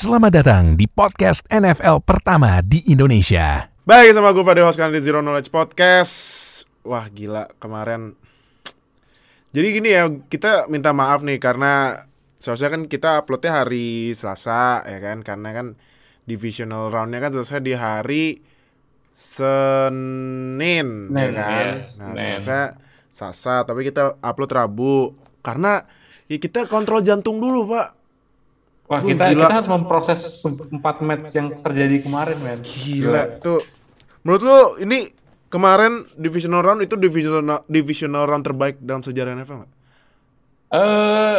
Selamat datang di podcast NFL pertama di Indonesia. Baik, sama gue Fadil host kalian di Zero Knowledge Podcast. Wah gila, kemarin. Jadi gini ya, kita minta maaf nih karena seharusnya kan kita uploadnya hari Selasa ya kan, karena kan divisional roundnya kan selesai di hari Senin, ya Senin, kan. ya, Nah, Senin. seharusnya Selasa, tapi kita upload Rabu karena ya kita kontrol jantung dulu, Pak. Wah, kita gila. kita harus memproses empat match yang terjadi kemarin, men. Gila tuh. Menurut lu ini kemarin divisional round itu divisional divisional round terbaik dalam sejarah NFL nggak? Eh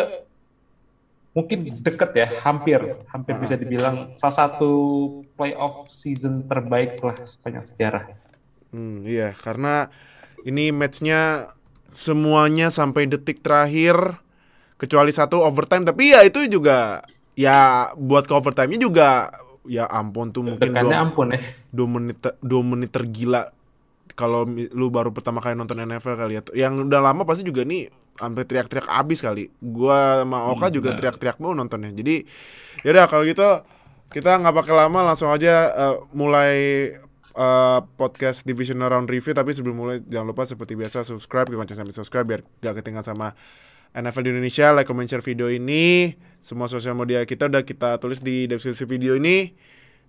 mungkin deket ya, hampir, hampir bisa dibilang salah satu playoff season terbaik lah sepanjang sejarah. Hmm, iya, karena ini matchnya semuanya sampai detik terakhir kecuali satu overtime tapi ya itu juga ya buat ke overtime-nya juga ya ampun tuh mungkin dua, ampun ya. dua menit dua menit tergila. Kalau lu baru pertama kali nonton NFL kali ya. Yang udah lama pasti juga nih sampai teriak-teriak abis kali. Gua sama Oka juga teriak-teriak mau nontonnya. Jadi yaudah kalau gitu kita nggak pakai lama langsung aja eh, mulai eh, podcast divisional round review. Tapi sebelum mulai jangan lupa seperti biasa subscribe gimana sampai subscribe biar gak ketinggalan sama NFL di Indonesia. Like comment share video ini semua sosial media kita udah kita tulis di deskripsi video ini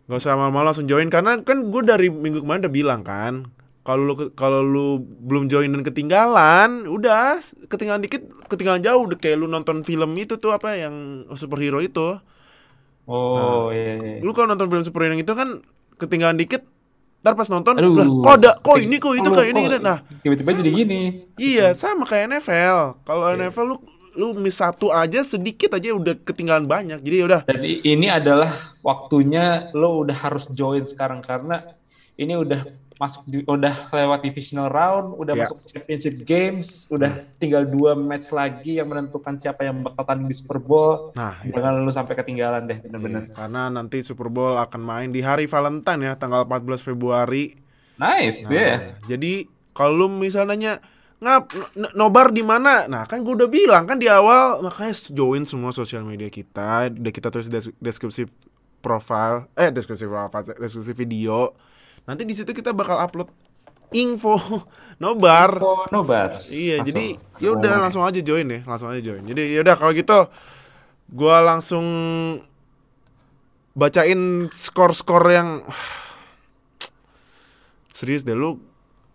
nggak usah malu-malu langsung join karena kan gue dari minggu kemarin udah bilang kan kalau lu kalau lu belum join dan ketinggalan udah ketinggalan dikit ketinggalan jauh udah kayak lu nonton film itu tuh apa yang superhero itu Oh, iya, iya. lu kalau nonton film superhero yang itu kan ketinggalan dikit ntar pas nonton Aduh. lah kok ada kok ini kok itu Kok kayak ini kok gitu. nah tiba-tiba jadi gini. iya sama kayak NFL kalau Iya. NFL lu lu miss satu aja sedikit aja udah ketinggalan banyak jadi ya udah Dan i- ini adalah waktunya lo udah harus join sekarang karena ini udah masuk di, udah lewat divisional round, udah Ya. masuk championship games, udah tinggal dua match lagi yang menentukan siapa yang bakal tanding di Super Bowl. nah Jangan lu sampai ketinggalan deh, bener-bener. karena nanti Super Bowl akan main di hari Valentine ya tanggal 14 Februari Nice, Nah, ya. Jadi kalau lu misalnya ngap nobar di mana? Nah, kan gue udah bilang kan di awal makanya join semua sosial media kita, udah kita tulis des- deskripsi profile, eh deskripsi profile, deskripsi video. Nanti di situ kita bakal upload info nobar. Oh, nobar. Iya, Langsung. jadi yaudah langsung aja join ya, langsung aja join. Jadi yaudah kalau gitu gua langsung bacain skor-skor yang serius deh lu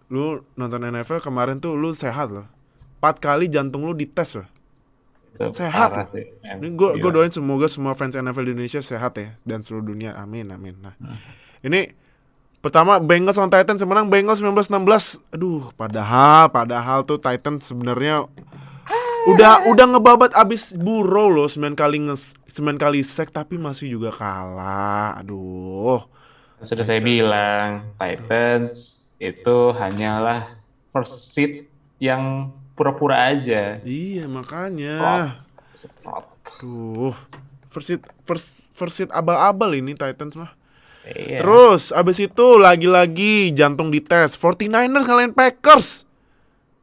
lu nonton NFL kemarin tuh lu sehat loh. Empat kali jantung lu dites loh. Itu Sehat loh. sih. Ini gue gue doain semoga semua fans NFL di Indonesia sehat ya dan seluruh dunia. Amin amin. Nah, ini pertama Bengals lawan Titans menang Bengals 19-16. Aduh, padahal padahal tuh Titans sebenarnya udah udah ngebabat abis Burrow loh 9 kali nges 9 kali sack tapi masih juga kalah. Aduh. Sudah saya bilang, Titans itu hanyalah first seat yang pura-pura aja. Iya, makanya. Aduh. First seat, first, first seat abal-abal ini Titans mah. Iya. Terus abis itu lagi-lagi jantung dites 49ers ngalahin Packers.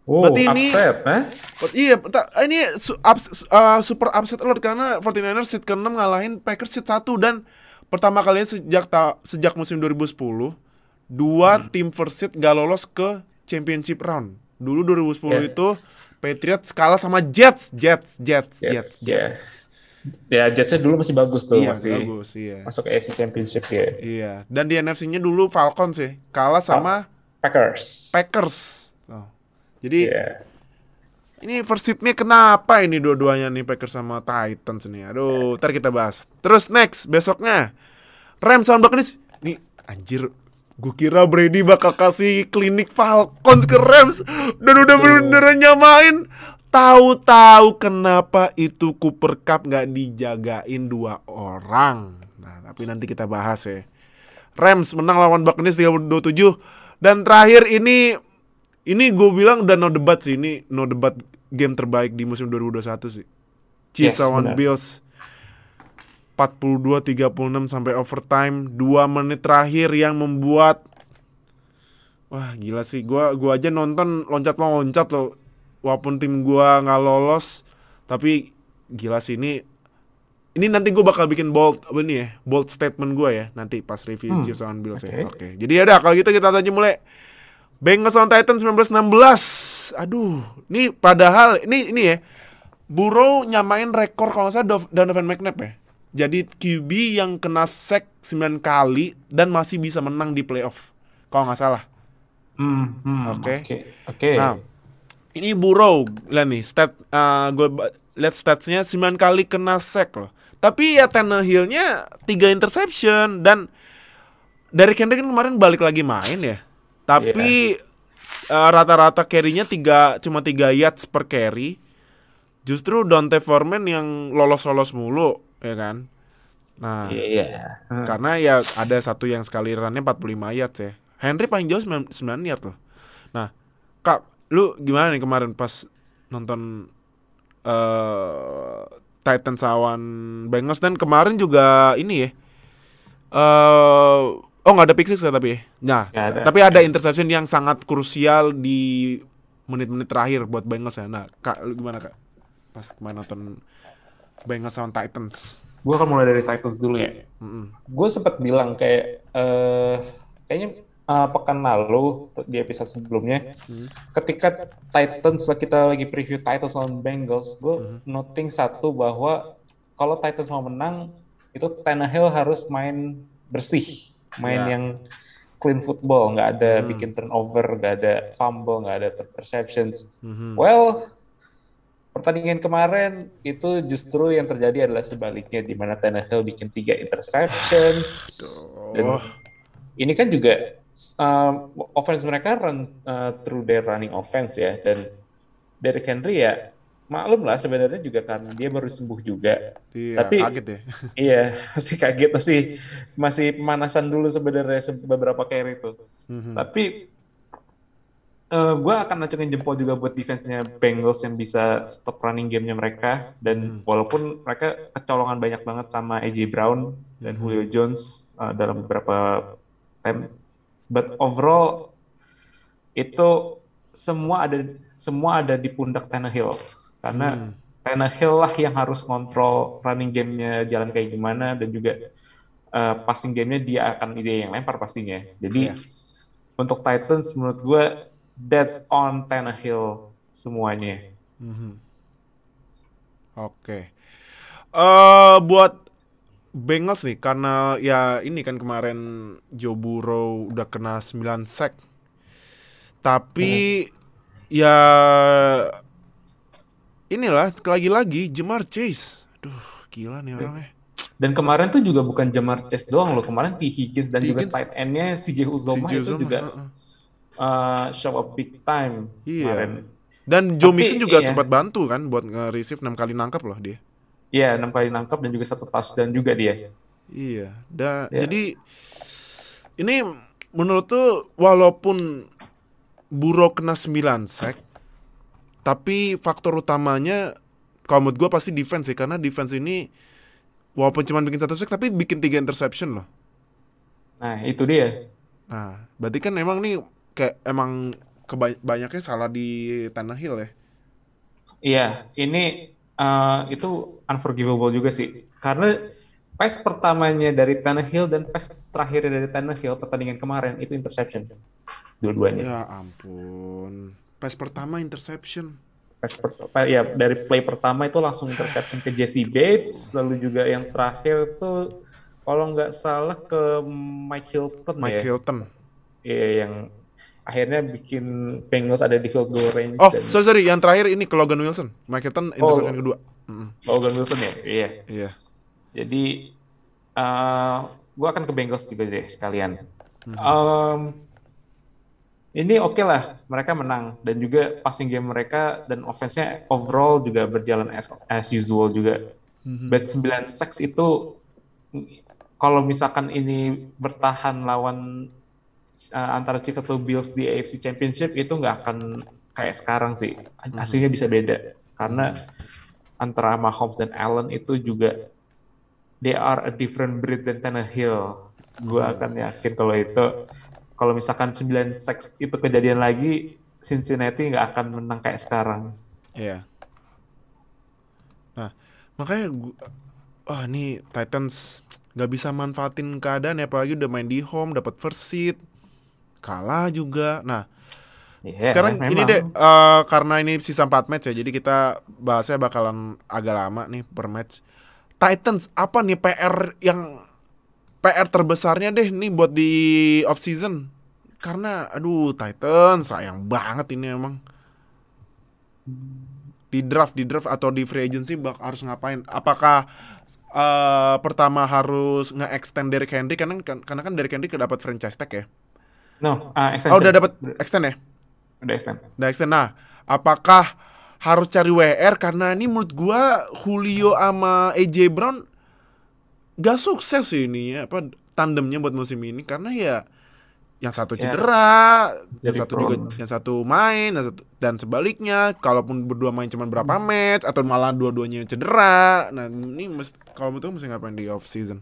Oh, berarti ini- upset, eh? Oh, iya, ini su- ups- uh, super upset alert karena 49ers seat ke-6 ngalahin Packers seat 1 dan pertama kalinya sejak ta- sejak musim 2010 dua Hmm. tim first seat gak lolos ke championship round. Dulu 2010 Yeah. itu Patriots kalah sama Jets, Jets, Jets, Jets. Jets, Jets. Ya, Jetsnya dulu masih bagus tuh, Iya, masih bagus, iya. masuk AFC Championship ya. Iya, dan di NFC-nya dulu Falcons sih, kalah sama Packers. Packers. Oh. Jadi Iya. ini first seat-nya kenapa ini dua-duanya nih Packers sama Titans nih? Aduh, ntar kita bahas. Terus next besoknya Rams sama Buccaneers. Nih anjir, gue kira Brady bakal kasih klinik Falcons ke Rams dan udah bener-bener nyamain. Tahu-tahu kenapa itu Cooper Cup nggak dijagain dua orang. Nah, tapi nanti kita bahas ya. Rams menang lawan Buccaneers 32-7 dan terakhir ini ini gue bilang udah no debat sih ini no debat game terbaik di musim 2021 sih. Chiefs Yes, lawan benar. Bills 42-36 sampai overtime 2 menit terakhir yang membuat Wah gila sih gua gua aja nonton loncat-loncat loh walaupun tim gua nggak lolos tapi gila sih ini ini nanti gue bakal bikin bold apa nih ya bold statement gue ya nanti pas review Hmm, Chiefs lawan Bills ya. oke. Oke. Jadi ya udah kalau gitu kita saja mulai Bengals lawan Titans 1916. Aduh, ini padahal ini ini ya Burrow nyamain rekor kalau nggak salah Dov- Donovan McNabb ya. Jadi QB yang kena sack 9 kali dan masih bisa menang di playoff. Kalau nggak salah. Hmm, hmm, Oke. Oke. Oke. Nah, ini Burrow, lihat nih, stat uh, gue ba- lihat statsnya 9 kali kena sack loh. Tapi ya Tannehill-nya 3 interception dan dari Henry kan kemarin balik lagi main ya. Tapi uh, rata-rata carry-nya tiga, cuma 3 yards per carry. Justru Dante Foreman yang lolos-lolos mulu, ya kan? Nah, Iya. iya. Karena ya ada satu yang sekali runnya 45 yards ya. Henry paling jauh 9, 9 yards loh. Nah, Kak, lu gimana nih kemarin pas nonton eh Titans lawan Bengals dan kemarin juga ini ya. eh oh nggak ada pick six ya tapi. ya? Nah, ada. tapi ada interception yang sangat krusial di menit-menit terakhir buat Bengals ya. Nah, Kak, lu gimana Kak? Pas kemarin nonton Bengals lawan Titans. Gue akan mulai dari Titans dulu ya. Mm-mm. Gue sempat bilang kayak eh kayaknya eh, pekan lalu di episode sebelumnya, ketika Titans kita lagi preview Titans lawan Bengals, gue noting satu bahwa kalau Titans mau menang itu Tannehill harus main bersih, main Ya. yang clean football, nggak ada bikin turnover, nggak ada fumble, nggak ada interceptions. Mhm. Well, pertandingan kemarin itu justru yang terjadi adalah sebaliknya di mana Tannehill bikin tiga interceptions. Dan ini kan juga um, offense mereka run uh, through their running offense ya dan Derrick Henry ya maklum lah sebenarnya juga karena dia baru sembuh juga. Iya, Tapi- kaget ya. Iya, masih kaget masih masih pemanasan dulu sebenarnya se- beberapa carry itu. Mhm. Tapi eh gue akan acungin jempol juga buat defense-nya Bengals yang bisa stop running game-nya mereka. Dan walaupun mereka kecolongan banyak banget sama AJ Brown dan Julio Jones eh, dalam beberapa time, but overall itu semua ada semua ada di pundak Tannehill. Karena Tannehill lah yang harus kontrol running game-nya jalan kayak gimana dan juga eh, passing game-nya dia akan dia yang lempar pastinya. Jadi Iya. untuk Titans menurut gue that's on Tannehill semuanya. Mhm. Oke. Eh buat Bengals nih karena ya ini kan kemarin Joe Burrow udah kena 9 sack. Tapi ya inilah lagi-lagi Jamar Chase. Duh, gila nih orangnya. Dan kemarin tuh juga bukan Jamar Chase doang loh, kemarin T. Higgins dan juga Higgins. tight end-nya CJ Uzoma itu Uzoma, juga heeh. uh, show up big time Iya. kemarin. Dan Joe Tapi, Mixon juga iya. sempat bantu kan buat nge-receive 6 kali nangkap loh dia. Iya, enam kali nangkap dan juga satu touchdown juga dia. Iya, da, Ya. jadi ini menurut tuh walaupun Burrow kena 9 sack, tapi faktor utamanya kalau menurut gue pasti defense sih karena defense ini walaupun cuma bikin satu sack tapi bikin tiga interception loh. Nah, itu dia. Nah, berarti kan emang nih kayak emang kebanyaknya salah di Tannehill ya. Iya, ini uh, itu unforgivable juga sih. Karena pass pertamanya dari Tannehill dan pass terakhirnya dari Tannehill pertandingan kemarin itu interception. Dua-duanya. Ya ampun. Pass pertama interception. Pass per- ya dari play pertama itu langsung interception ke Jesse Bates, lalu juga yang terakhir tuh kalau nggak salah ke Mike Hilton Mike ya. Hilton. Iya, yang akhirnya bikin Bengals ada di field goal range Oh, dan sorry sorry, yang terakhir ini ke Logan Wilson. Mike Hilton interception kedua. Mm-mm. Logan Wilson ya. Iya. Iya. Jadi eh gue akan ke Bengals juga deh sekalian. Em, ini oke lah, mereka menang dan juga passing game mereka dan offense-nya overall juga berjalan as, as usual juga. But 9 sacks itu kalau misalkan ini bertahan lawan eh, antara Chiefs atau Bills di AFC Championship itu nggak akan kayak sekarang sih. Hasilnya bisa beda karena antara Mahomes dan Allen itu juga they are a different breed than Tannehill. Gue akan yakin kalau itu kalau misalkan 9 sacks itu kejadian lagi Cincinnati nggak akan menang kayak sekarang. Iya. Nah, makanya gua, wah ini Titans nggak bisa manfaatin keadaan ya apalagi udah main di home dapat first seed kalah juga. Nah Iya, sekarang memang. ini deh eh, karena ini sisa 4 match ya jadi kita bahasnya bakalan agak lama nih per match. Titans apa nih PR yang PR terbesarnya deh nih buat di off season? Karena aduh Titans sayang banget ini emang. Di draft di draft atau di free agency bak harus ngapain? Apakah eh, pertama harus nge-extend Derrick Henry? Karena kan karena kan Derrick Henry dapat franchise tag ya No, ah, oh extension. udah dapat extend ya Udah extend. Udah extend. Nah, apakah harus cari WR karena ini menurut gua Julio sama AJ Brown gak sukses sih ini ya apa tandemnya buat musim ini karena ya yang satu Ya. cedera, yang Jadi satu juga yang satu main yang satu- dan sebaliknya kalaupun berdua main cuma berapa Hmm. match atau malah dua-duanya cedera. Nah, ini mesti kalau lu mesti ngapain di off season?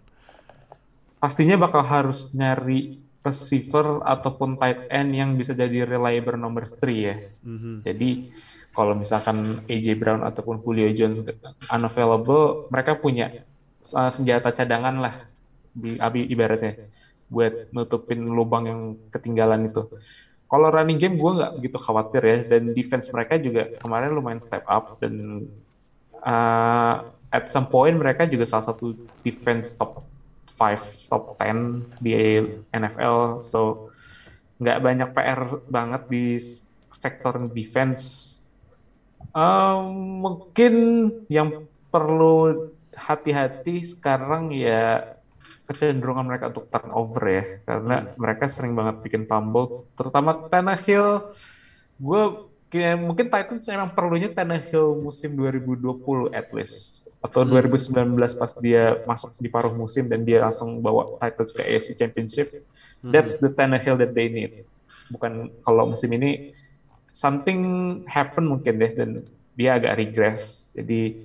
Pastinya bakal harus nyari receiver ataupun tight end yang bisa jadi reliable nomor 3 ya. Mhm. Jadi kalau misalkan AJ Brown ataupun Julio Jones unavailable, mereka punya uh, senjata cadangan lah ibaratnya buat nutupin lubang yang ketinggalan itu. Kalau running game gue nggak begitu khawatir ya dan defense mereka juga kemarin lumayan step up dan uh, at some point mereka juga salah satu defense top 5 top 10 di NFL so nggak banyak PR banget di sektor defense. Um, mungkin yang perlu hati-hati sekarang ya kecenderungan mereka untuk turnover ya. Karena mereka sering banget bikin fumble terutama Tannehill. Gue mungkin Titans memang perlunya Tannehill musim 2020 at least atau 2019 pas dia masuk di paruh musim dan dia langsung bawa Titans ke AFC Championship that's the Tannehill that they need bukan kalau musim ini something happen mungkin deh dan dia agak regress. Jadi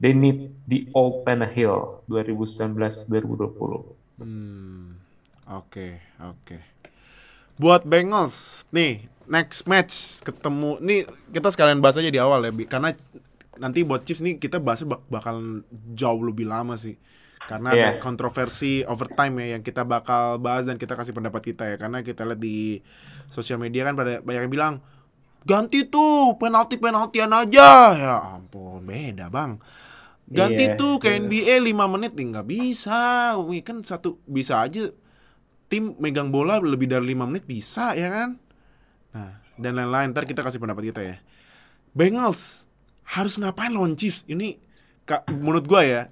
they need the old Tannehill 2019-2020. Hmm, oke, oke. Buat Bengals, nih next match ketemu, nih kita sekalian bahas aja di awal ya, Bi. karena nanti buat Chiefs nih kita bahasnya bak bakalan jauh lebih lama sih, karena ada Iya. kontroversi overtime ya yang kita bakal bahas dan kita kasih pendapat kita ya, karena kita lihat di sosial media kan pada banyak yang bilang ganti tuh penalti penaltian aja, ya ampun beda bang. Ganti Iya, tuh ke iya. NBA 5 menit nih nggak bisa. Wih, kan satu bisa aja tim megang bola lebih dari 5 menit bisa ya kan? Nah, dan lain-lain ntar kita kasih pendapat kita ya. Bengals harus ngapain lawan Chiefs? Ini ka- menurut gua ya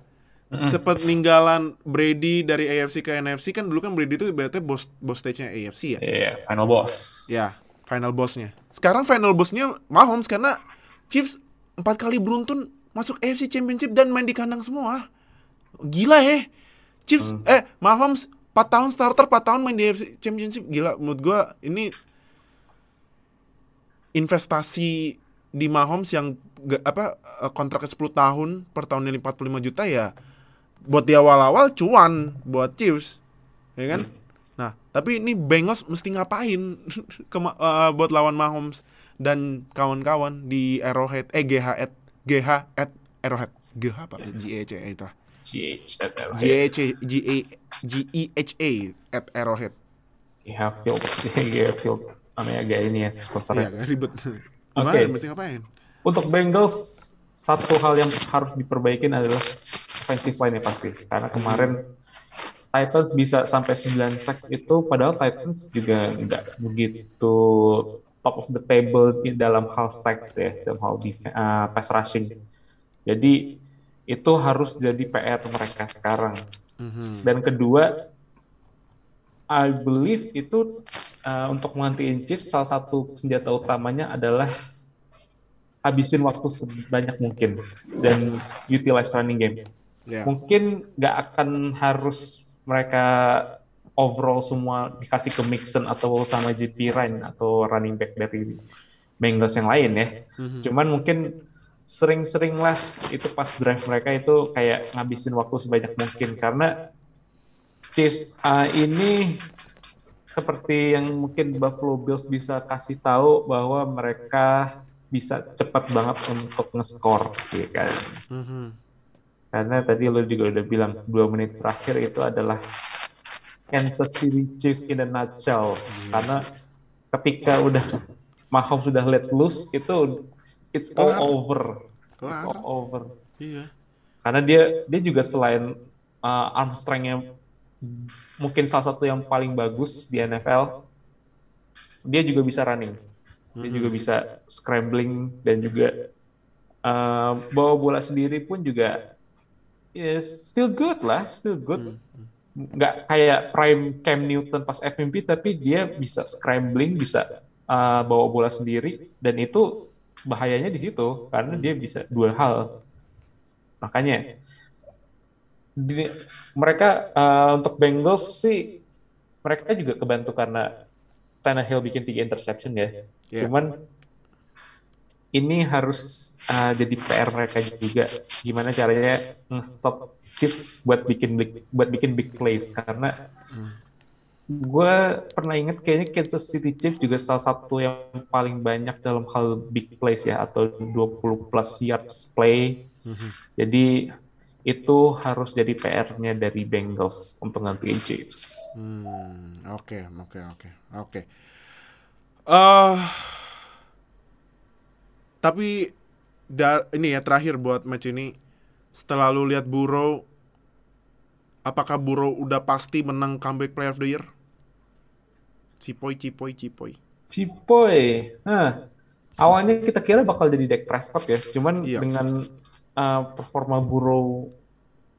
sepeninggalan Brady dari AFC ke NFC kan dulu kan Brady itu berarti bos bos stage-nya AFC ya. Iya, final boss. Ya, final bossnya. Sekarang final bossnya Mahomes karena Chiefs empat kali beruntun masuk AFC Championship dan main di kandang semua. Gila ya. Chiefs eh Mahomes 4 tahun starter 4 tahun main di AFC Championship gila menurut gua ini investasi di Mahomes yang apa eh, kontraknya 10 tahun per tahunnya 45 juta ya buat di awal-awal cuan buat Chiefs ya kan nah tapi ini Bengals mesti ngapain ke ma- eh, buat lawan Mahomes dan kawan-kawan di Arrowhead eh GH at GH at Arrowhead GH apa GEC itu GH. GEC G E H A at Arrowhead Iya, field. Iya, field. Namanya agak ini ya, sponsornya. kan ribet Oke. mesti ngapain Untuk Bengals, satu hal yang harus diperbaikin adalah offensive line ya pasti. Karena kemarin Titans bisa sampai 9 sacks itu, padahal Titans juga nggak begitu top of the table di dalam hal sacks ya, dalam hal def- uh, pass rushing. Jadi itu harus jadi PR mereka sekarang. Mhm. Dan kedua, I believe itu uh, untuk menggantiin Chiefs salah satu senjata utamanya adalah habisin waktu sebanyak mungkin dan utilize running game. Ya. Mungkin nggak akan harus mereka overall semua dikasih ke Mixon atau sama JP Ryan atau running back dari Bengals yang lain ya. Cuman mungkin sering-sering lah itu pas drive mereka itu kayak ngabisin waktu sebanyak mungkin karena Chiefs uh, ini seperti yang mungkin Buffalo Bills bisa kasih tahu bahwa mereka bisa cepat banget untuk nge-score ya kan. Mhm. Karena tadi lo juga udah bilang dua menit terakhir itu adalah Kansas City Chiefs in a nutshell. Karena ketika udah Mahomes sudah let loose itu it's all Kelar. over. It's all over. Iya. Karena dia dia juga selain uh, arm strength-nya mungkin salah satu yang paling bagus di NFL, dia juga bisa running. Dia juga bisa scrambling dan juga uh, bawa bola sendiri pun juga is still good lah, still good. Nggak kayak prime Cam Newton pas FMP tapi dia bisa scrambling, bisa uh, bawa bola sendiri dan itu bahayanya di situ karena dia bisa dua hal. Makanya di- mereka uh, untuk Bengals sih mereka juga kebantu karena Tannehill bikin tiga interception ya. Iya. Cuman ini harus uh, jadi PR mereka juga gimana caranya nge-stop Chiefs buat bikin big, buat bikin big plays karena gue pernah inget kayaknya Kansas City Chiefs juga salah satu yang paling banyak dalam hal big plays ya atau 20 plus yards play. Jadi itu harus jadi PR-nya dari Bengals untuk gantiin Chiefs. Hmm, oke, oke, oke, oke. Eh, tapi da- ini ya terakhir buat match ini. Setelah lu lihat Burrow, apakah Burrow udah pasti menang comeback player of the year? Cipoy, cipoy, cipoy. Cipoy, Hah. awalnya kita kira bakal jadi Dak Prescott ya, cuman Iya. dengan uh, performa Burrow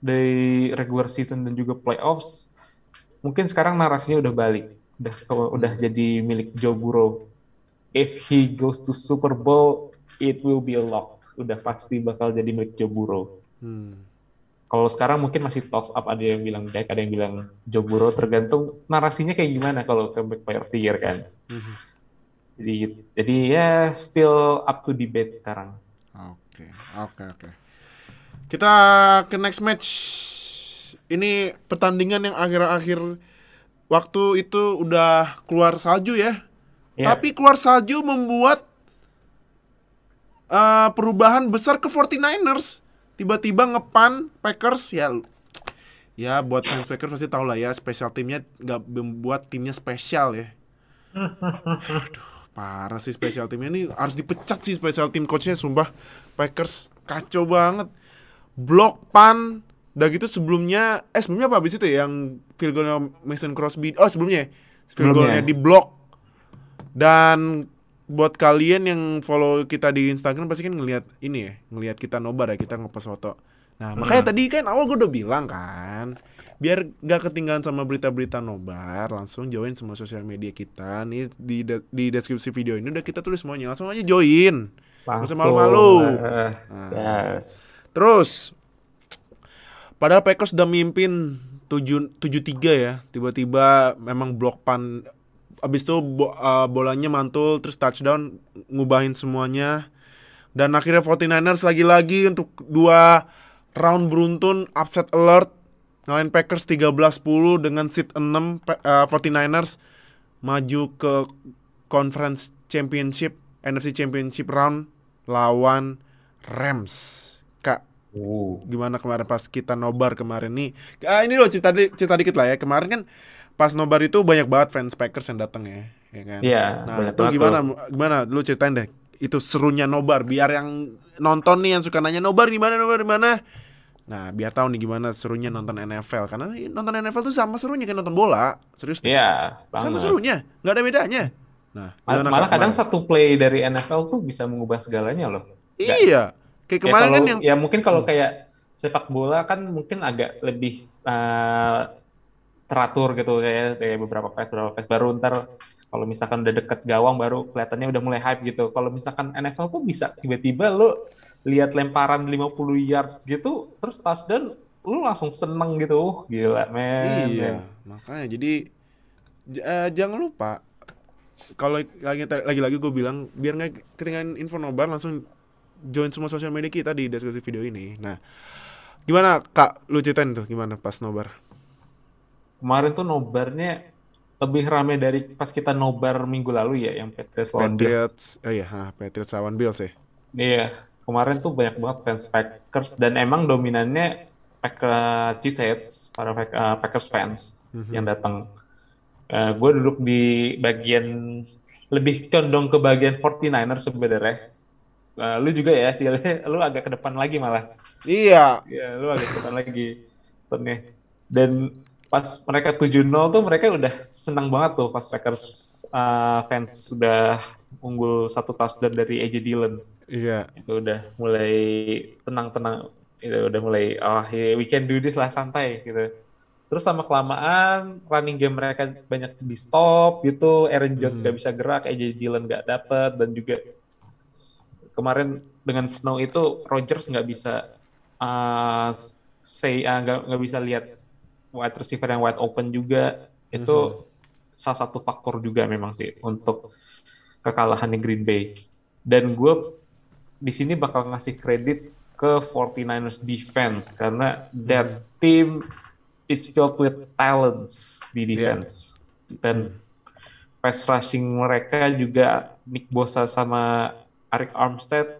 dari regular season dan juga playoffs, mungkin sekarang narasinya udah balik, udah udah jadi milik Joe Burrow. If he goes to Super Bowl, it will be a lock. Udah pasti bakal jadi milik Joe Burrow. Hmm. Kalau sekarang mungkin masih toss up, ada yang bilang Dak, ada yang bilang Joe Burrow, tergantung narasinya kayak gimana kalau comeback player of the year kan. Mhm. Jadi jadi ya still up to debate sekarang. Oke, oke, oke. Kita ke next match. Ini pertandingan yang akhir-akhir waktu itu udah keluar salju ya. Ya, Tapi keluar salju membuat eh, perubahan besar ke 49ers. Tiba-tiba ngepan Packers ya ya buat fans Packers pasti tahu lah ya special timnya nggak membuat timnya spesial ya. Aduh, parah sih special timnya ini harus dipecat sih special team coachnya sumpah Packers kacau banget. Blok pan udah gitu sebelumnya eh sebelumnya apa habis itu ya yang field goalnya Mason Crosby oh sebelumnya field Sebelumnya. goalnya di blok dan buat kalian yang follow kita di Instagram pasti kan ngelihat ini ya, ngelihat kita nobar ya, kita ngepost foto. Nah, makanya tadi kan awal gue udah bilang kan, biar gak ketinggalan sama berita-berita nobar, langsung join semua sosial media kita. Nih di de- di deskripsi video ini udah kita tulis semuanya, langsung aja join. Nggak usah malu-malu. Nah, yes. Terus padahal Packers udah mimpin 7 7-3 ya. Tiba-tiba memang blok pan abis itu bo- uh, bolanya mantul terus touchdown ngubahin semuanya. Dan akhirnya 49ers lagi-lagi untuk dua round beruntun upset alert ngalahin Packers 13-10 dengan seat 6 Pe- uh, 49ers maju ke Conference Championship NFC Championship round lawan Rams. Kak, Uh, gimana kemarin pas kita nobar kemarin nih? Ah, ini loh cerita di- cerita dikit lah ya. Kemarin kan pas nobar itu banyak banget fans Packers yang datang ya, ya kan? Iya, Nah, itu gimana gimana lu ceritain deh. Itu serunya nobar biar yang nonton nih yang suka nanya nobar di mana nobar di mana. Nah, biar tahu nih gimana serunya nonton NFL karena nonton NFL tuh sama serunya kayak nonton bola. Serius deh. Iya, Sama banget. serunya, nggak ada bedanya. Nah, Mal- malah kadang kemarin? satu play dari NFL tuh bisa mengubah segalanya loh. Iya. Kayak Ya, kemarin kalau- kan yang ya mungkin kalau kayak sepak bola kan mungkin agak lebih eh, teratur gitu kayak kayak beberapa pass beberapa pass baru ntar kalau misalkan udah deket gawang baru kelihatannya udah mulai hype gitu. Kalau misalkan NFL tuh bisa tiba-tiba lu lihat lemparan 50 yards gitu terus touchdown lu langsung seneng gitu. Uh, Gila, men. Iya, makanya jadi eh, jangan lupa kalau lagi lagi-lagi gue bilang biar nggak ketinggalan info nobar langsung join semua sosial media kita di deskripsi video ini. Nah, gimana kak? Lu ceritain tuh gimana pas nobar? Kemarin tuh nobarnya lebih rame dari pas kita nobar minggu lalu ya yang Patriots lawan Bills. Patriots, oh iya, ha, Patriots lawan Bills ya. Iya, kemarin tuh banyak banget fans Packers dan emang dominannya Packers Cheeseheads, para uh, Packers fans mm-hmm. yang datang. Uh, gue duduk di bagian lebih condong ke bagian 49er sebenarnya. Uh, lu juga ya, lu agak ke depan lagi malah. Iya. Iya, lu agak ke depan lagi. Dan pas mereka 7-0 tuh mereka udah senang banget tuh pas Packers uh, fans sudah unggul satu touchdown dari AJ Dillon. Iya. Itu udah mulai tenang-tenang, itu udah mulai oh yeah, we can do this lah santai gitu. Terus lama kelamaan running game mereka banyak di stop gitu, Aaron Jones hmm. gak bisa gerak, AJ Dillon gak dapet dan juga kemarin dengan snow itu Rogers nggak bisa uh, say uh, nggak bisa lihat wide receiver yang wide open juga itu hmm. salah satu faktor juga memang sih untuk kekalahan Green Bay. Dan gue di sini bakal ngasih kredit ke 49ers defense karena that team is filled with talents di defense. Yeah. Dan pass rushing mereka juga Nick Bosa sama Arik Armstead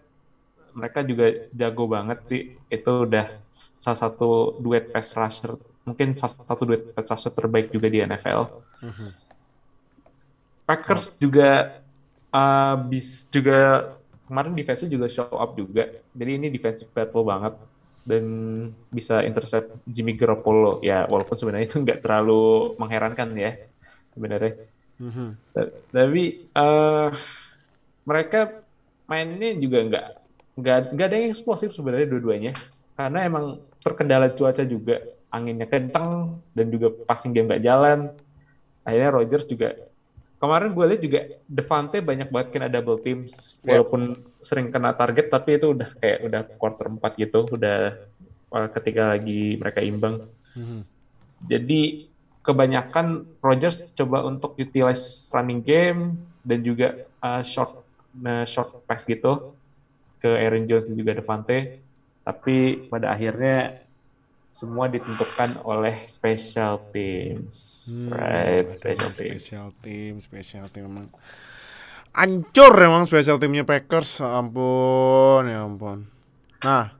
mereka juga jago banget sih. Itu udah salah satu duet pass rusher mungkin salah satu duet pass rusher terbaik juga di NFL. Mm -hmm. Packers oh. juga uh, bis juga kemarin defense juga show up juga. Jadi ini defensive battle banget dan bisa intercept Jimmy Garoppolo ya walaupun sebenarnya itu nggak terlalu mengherankan ya sebenarnya. Mm-hmm. Tapi uh, mereka mainnya juga nggak nggak nggak ada yang eksplosif sebenarnya dua-duanya karena emang terkendala cuaca juga anginnya kenceng dan juga passing game nggak jalan akhirnya Rogers juga kemarin gue lihat juga Devante banyak banget kena double teams yeah. walaupun sering kena target tapi itu udah kayak udah quarter 4 gitu udah uh, ketika lagi mereka imbang mm-hmm. jadi kebanyakan Rogers coba untuk utilize running game dan juga uh, short uh, short pass gitu ke Aaron Jones dan juga Devante tapi pada akhirnya semua ditentukan oleh special teams, hmm, right? Special team. Special team, special team memang ancur emang special teamnya Packers, ampun, ya ampun. Nah,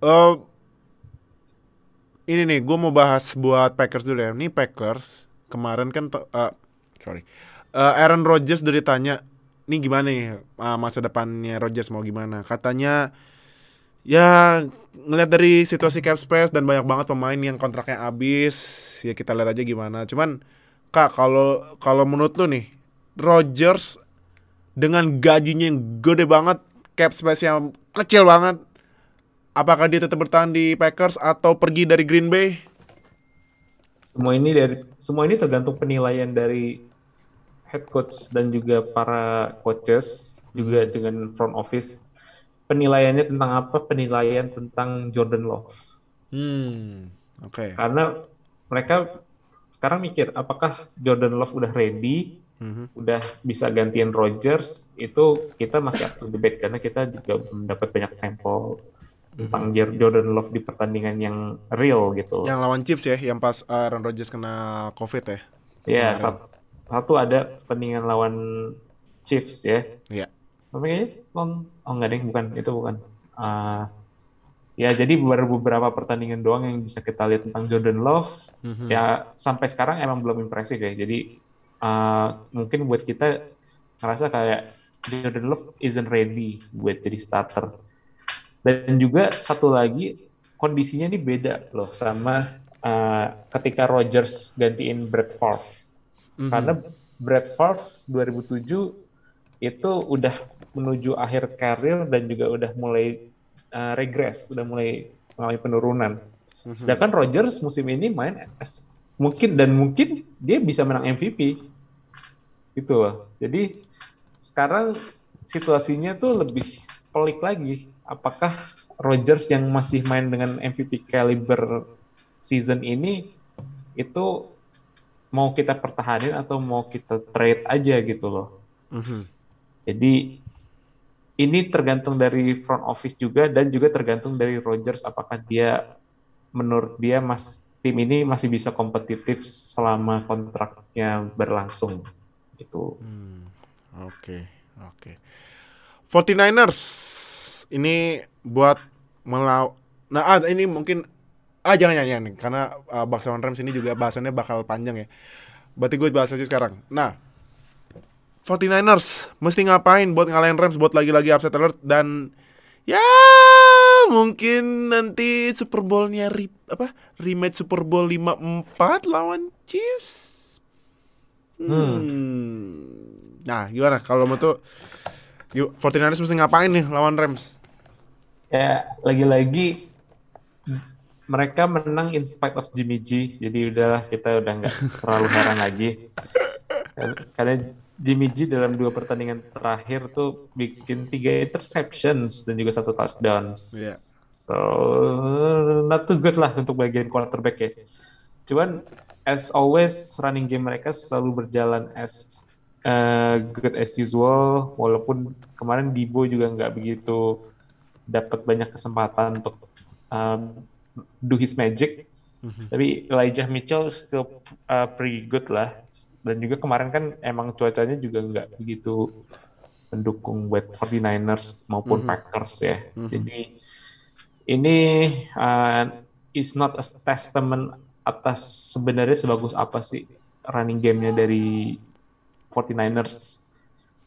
uh, ini nih, gue mau bahas buat Packers dulu ya. Ini Packers kemarin kan, uh, sorry, uh, Aaron Rodgers udah ditanya, nih gimana nih uh, masa depannya Rodgers mau gimana? Katanya ya ngeliat dari situasi cap space dan banyak banget pemain yang kontraknya habis ya kita lihat aja gimana. Cuman kak kalau kalau menurut lu nih Rogers dengan gajinya yang gede banget cap space yang kecil banget apakah dia tetap bertahan di Packers atau pergi dari Green Bay? Semua ini dari semua ini tergantung penilaian dari head coach dan juga para coaches juga dengan front office penilaiannya tentang apa? Penilaian tentang Jordan Love. Hmm, oke. Okay. Karena mereka sekarang mikir apakah Jordan Love udah ready, mm-hmm. udah bisa gantiin Rodgers, itu kita masih up to debate karena kita juga mendapat banyak sampel tentang mm-hmm. Jordan Love di pertandingan yang real gitu. Yang lawan Chiefs ya, yang pas Aaron Rodgers kena COVID ya? Iya, satu, satu ada pertandingan lawan Chiefs ya. Iya namanya non oh enggak deh bukan. Itu bukan. Uh, ya jadi baru beberapa pertandingan doang yang bisa kita lihat tentang Jordan Love. Mm-hmm. ya sampai sekarang emang belum impresif ya jadi uh, mungkin buat kita ngerasa kayak Jordan Love isn't ready buat jadi starter. Dan juga satu lagi kondisinya ini beda loh sama uh, ketika Rodgers gantiin Brett Favre. Mm-hmm. karena Brett Favre 2007 itu udah menuju akhir karir dan juga udah mulai uh, regres, udah mulai mengalami penurunan. Mhm. Sedangkan Rodgers musim ini main as, mungkin dan mungkin dia bisa menang MVP. Gitu loh. Jadi sekarang situasinya tuh lebih pelik lagi. Apakah Rodgers yang masih main dengan MVP caliber season ini itu mau kita pertahanin atau mau kita trade aja gitu loh. Mm -hmm. Jadi ini tergantung dari front office juga dan juga tergantung dari Rogers apakah dia menurut dia mas tim ini masih bisa kompetitif selama kontraknya berlangsung gitu. Hmm, oke, oke. 49ers ini buat melau nah ah, ini mungkin ah jangan jangan, jangan karena uh, lawan Rams ini juga bahasannya bakal panjang ya berarti gue bahas aja sekarang nah 49ers mesti ngapain buat ngalahin Rams buat lagi-lagi upset alert dan ya mungkin nanti Super Bowl-nya re, apa rematch Super Bowl 54 lawan Chiefs. Hmm. Nah, gimana kalau mau tuh 49ers mesti ngapain nih lawan Rams? Ya, lagi-lagi mereka menang in spite of Jimmy G. Jadi udah kita udah nggak terlalu heran lagi. Karena Jimmy G dalam dua pertandingan terakhir tuh bikin tiga interceptions dan juga satu touchdown. Yeah. So not too good lah untuk bagian quarterback ya. Cuman as always running game mereka selalu berjalan as uh, good as usual. Walaupun kemarin Dibo juga nggak begitu dapat banyak kesempatan untuk um, do his magic. Mm-hmm. Tapi Elijah Mitchell still uh, pretty good lah dan juga kemarin kan emang cuacanya juga nggak begitu mendukung buat 49ers maupun mm -hmm. Packers ya. Mm -hmm. Jadi ini uh, is not a testament atas sebenarnya sebagus apa sih running gamenya dari 49ers.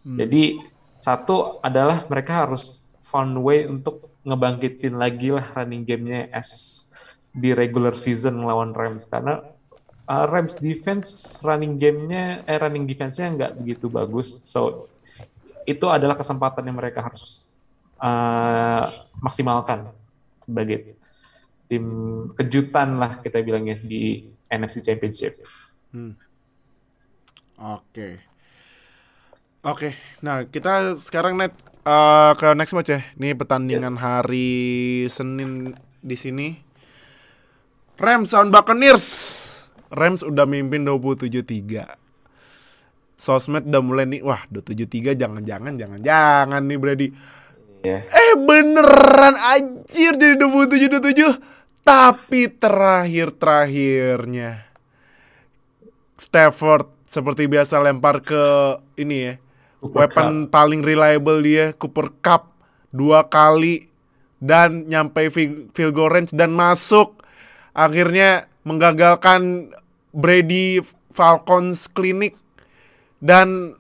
Hmm. Jadi satu adalah mereka harus found way untuk ngebangkitin lagi lah running gamenya as di regular season lawan Rams karena uh, Rams defense running gamenya eh running defense-nya nggak begitu bagus so itu adalah kesempatan yang mereka harus uh, maksimalkan sebagai tim kejutan lah kita bilangnya di NFC Championship. Hmm. Oke. Okay. Oke, okay. nah kita sekarang net uh, ke next match ya. Ini pertandingan yes. hari Senin di sini. Rams on Buccaneers. Rams udah mimpin 27-3. Sosmed udah mulai nih, wah 27-3 jangan-jangan jangan-jangan nih Brady. Yeah. Eh beneran anjir jadi 27-27. Tapi terakhir-terakhirnya Stafford seperti biasa lempar ke ini ya. Cooper weapon Cup. paling reliable dia Cooper Cup dua kali dan nyampe field goal range dan masuk akhirnya menggagalkan Brady Falcons Clinic dan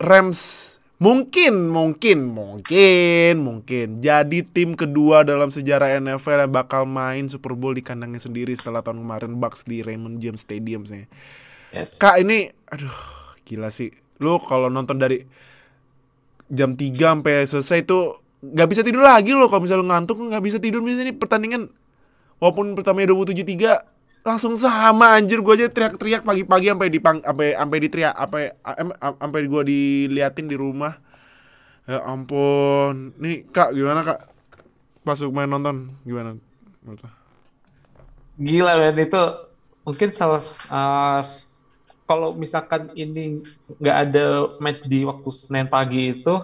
Rams mungkin mungkin mungkin mungkin jadi tim kedua dalam sejarah NFL yang bakal main Super Bowl di kandangnya sendiri setelah tahun kemarin Bucks di Raymond James Stadium sih. Yes. Kak ini aduh gila sih. Lu kalau nonton dari jam 3 sampai selesai itu nggak bisa tidur lagi loh kalau misalnya ngantuk nggak bisa tidur misalnya ini pertandingan walaupun pertamanya 27-3 langsung sama anjir. Gue aja teriak-teriak pagi-pagi sampai di sampai sampai diteriak apa sampai gue diliatin di rumah. Ya ampun. Nih kak gimana kak? Pas main nonton gimana? Gila men. Itu mungkin salah uh, kalau misalkan ini nggak ada match di waktu Senin pagi itu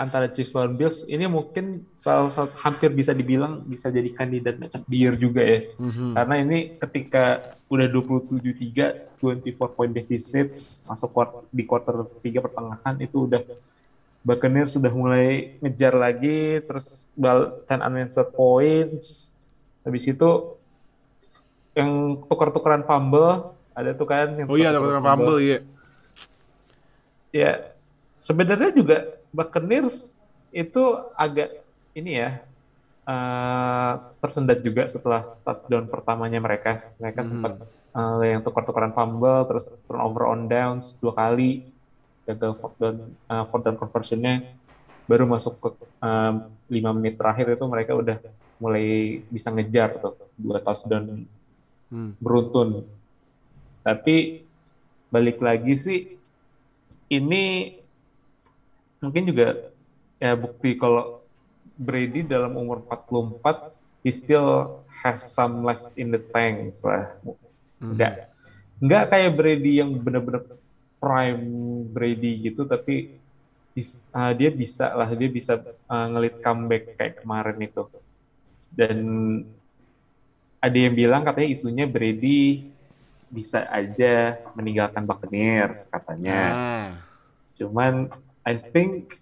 antara Chiefs lawan Bills ini mungkin salah satu hampir bisa dibilang bisa jadi kandidat match of the year juga ya. Mm-hmm. Karena ini ketika udah 27-3, 24 point deficit masuk quarter, di quarter 3 pertengahan itu udah Buccaneers sudah mulai ngejar lagi terus bal 10 unanswered points. Habis itu yang tukar-tukaran fumble ada tuh kan yang Oh iya, tukar-tukaran fumble, iya. Ya, sebenarnya juga Buccaneers itu agak ini ya uh, tersendat juga setelah touchdown pertamanya mereka. Mereka hmm. sempat uh, yang tukar-tukaran fumble, terus turnover on downs dua kali, gagal fourth down, uh, fourth down conversionnya baru masuk ke um, 5 menit terakhir itu mereka udah mulai bisa ngejar tuh dua touchdown hmm. beruntun. Tapi balik lagi sih ini mungkin juga ya bukti kalau Brady dalam umur 44 he still has some left in the tank lah. Enggak. Hmm. Enggak kayak Brady yang benar-benar prime Brady gitu tapi uh, dia bisa lah dia bisa uh, ngelit comeback kayak kemarin itu. Dan ada yang bilang katanya isunya Brady bisa aja meninggalkan Buccaneers katanya. Ah. Cuman I think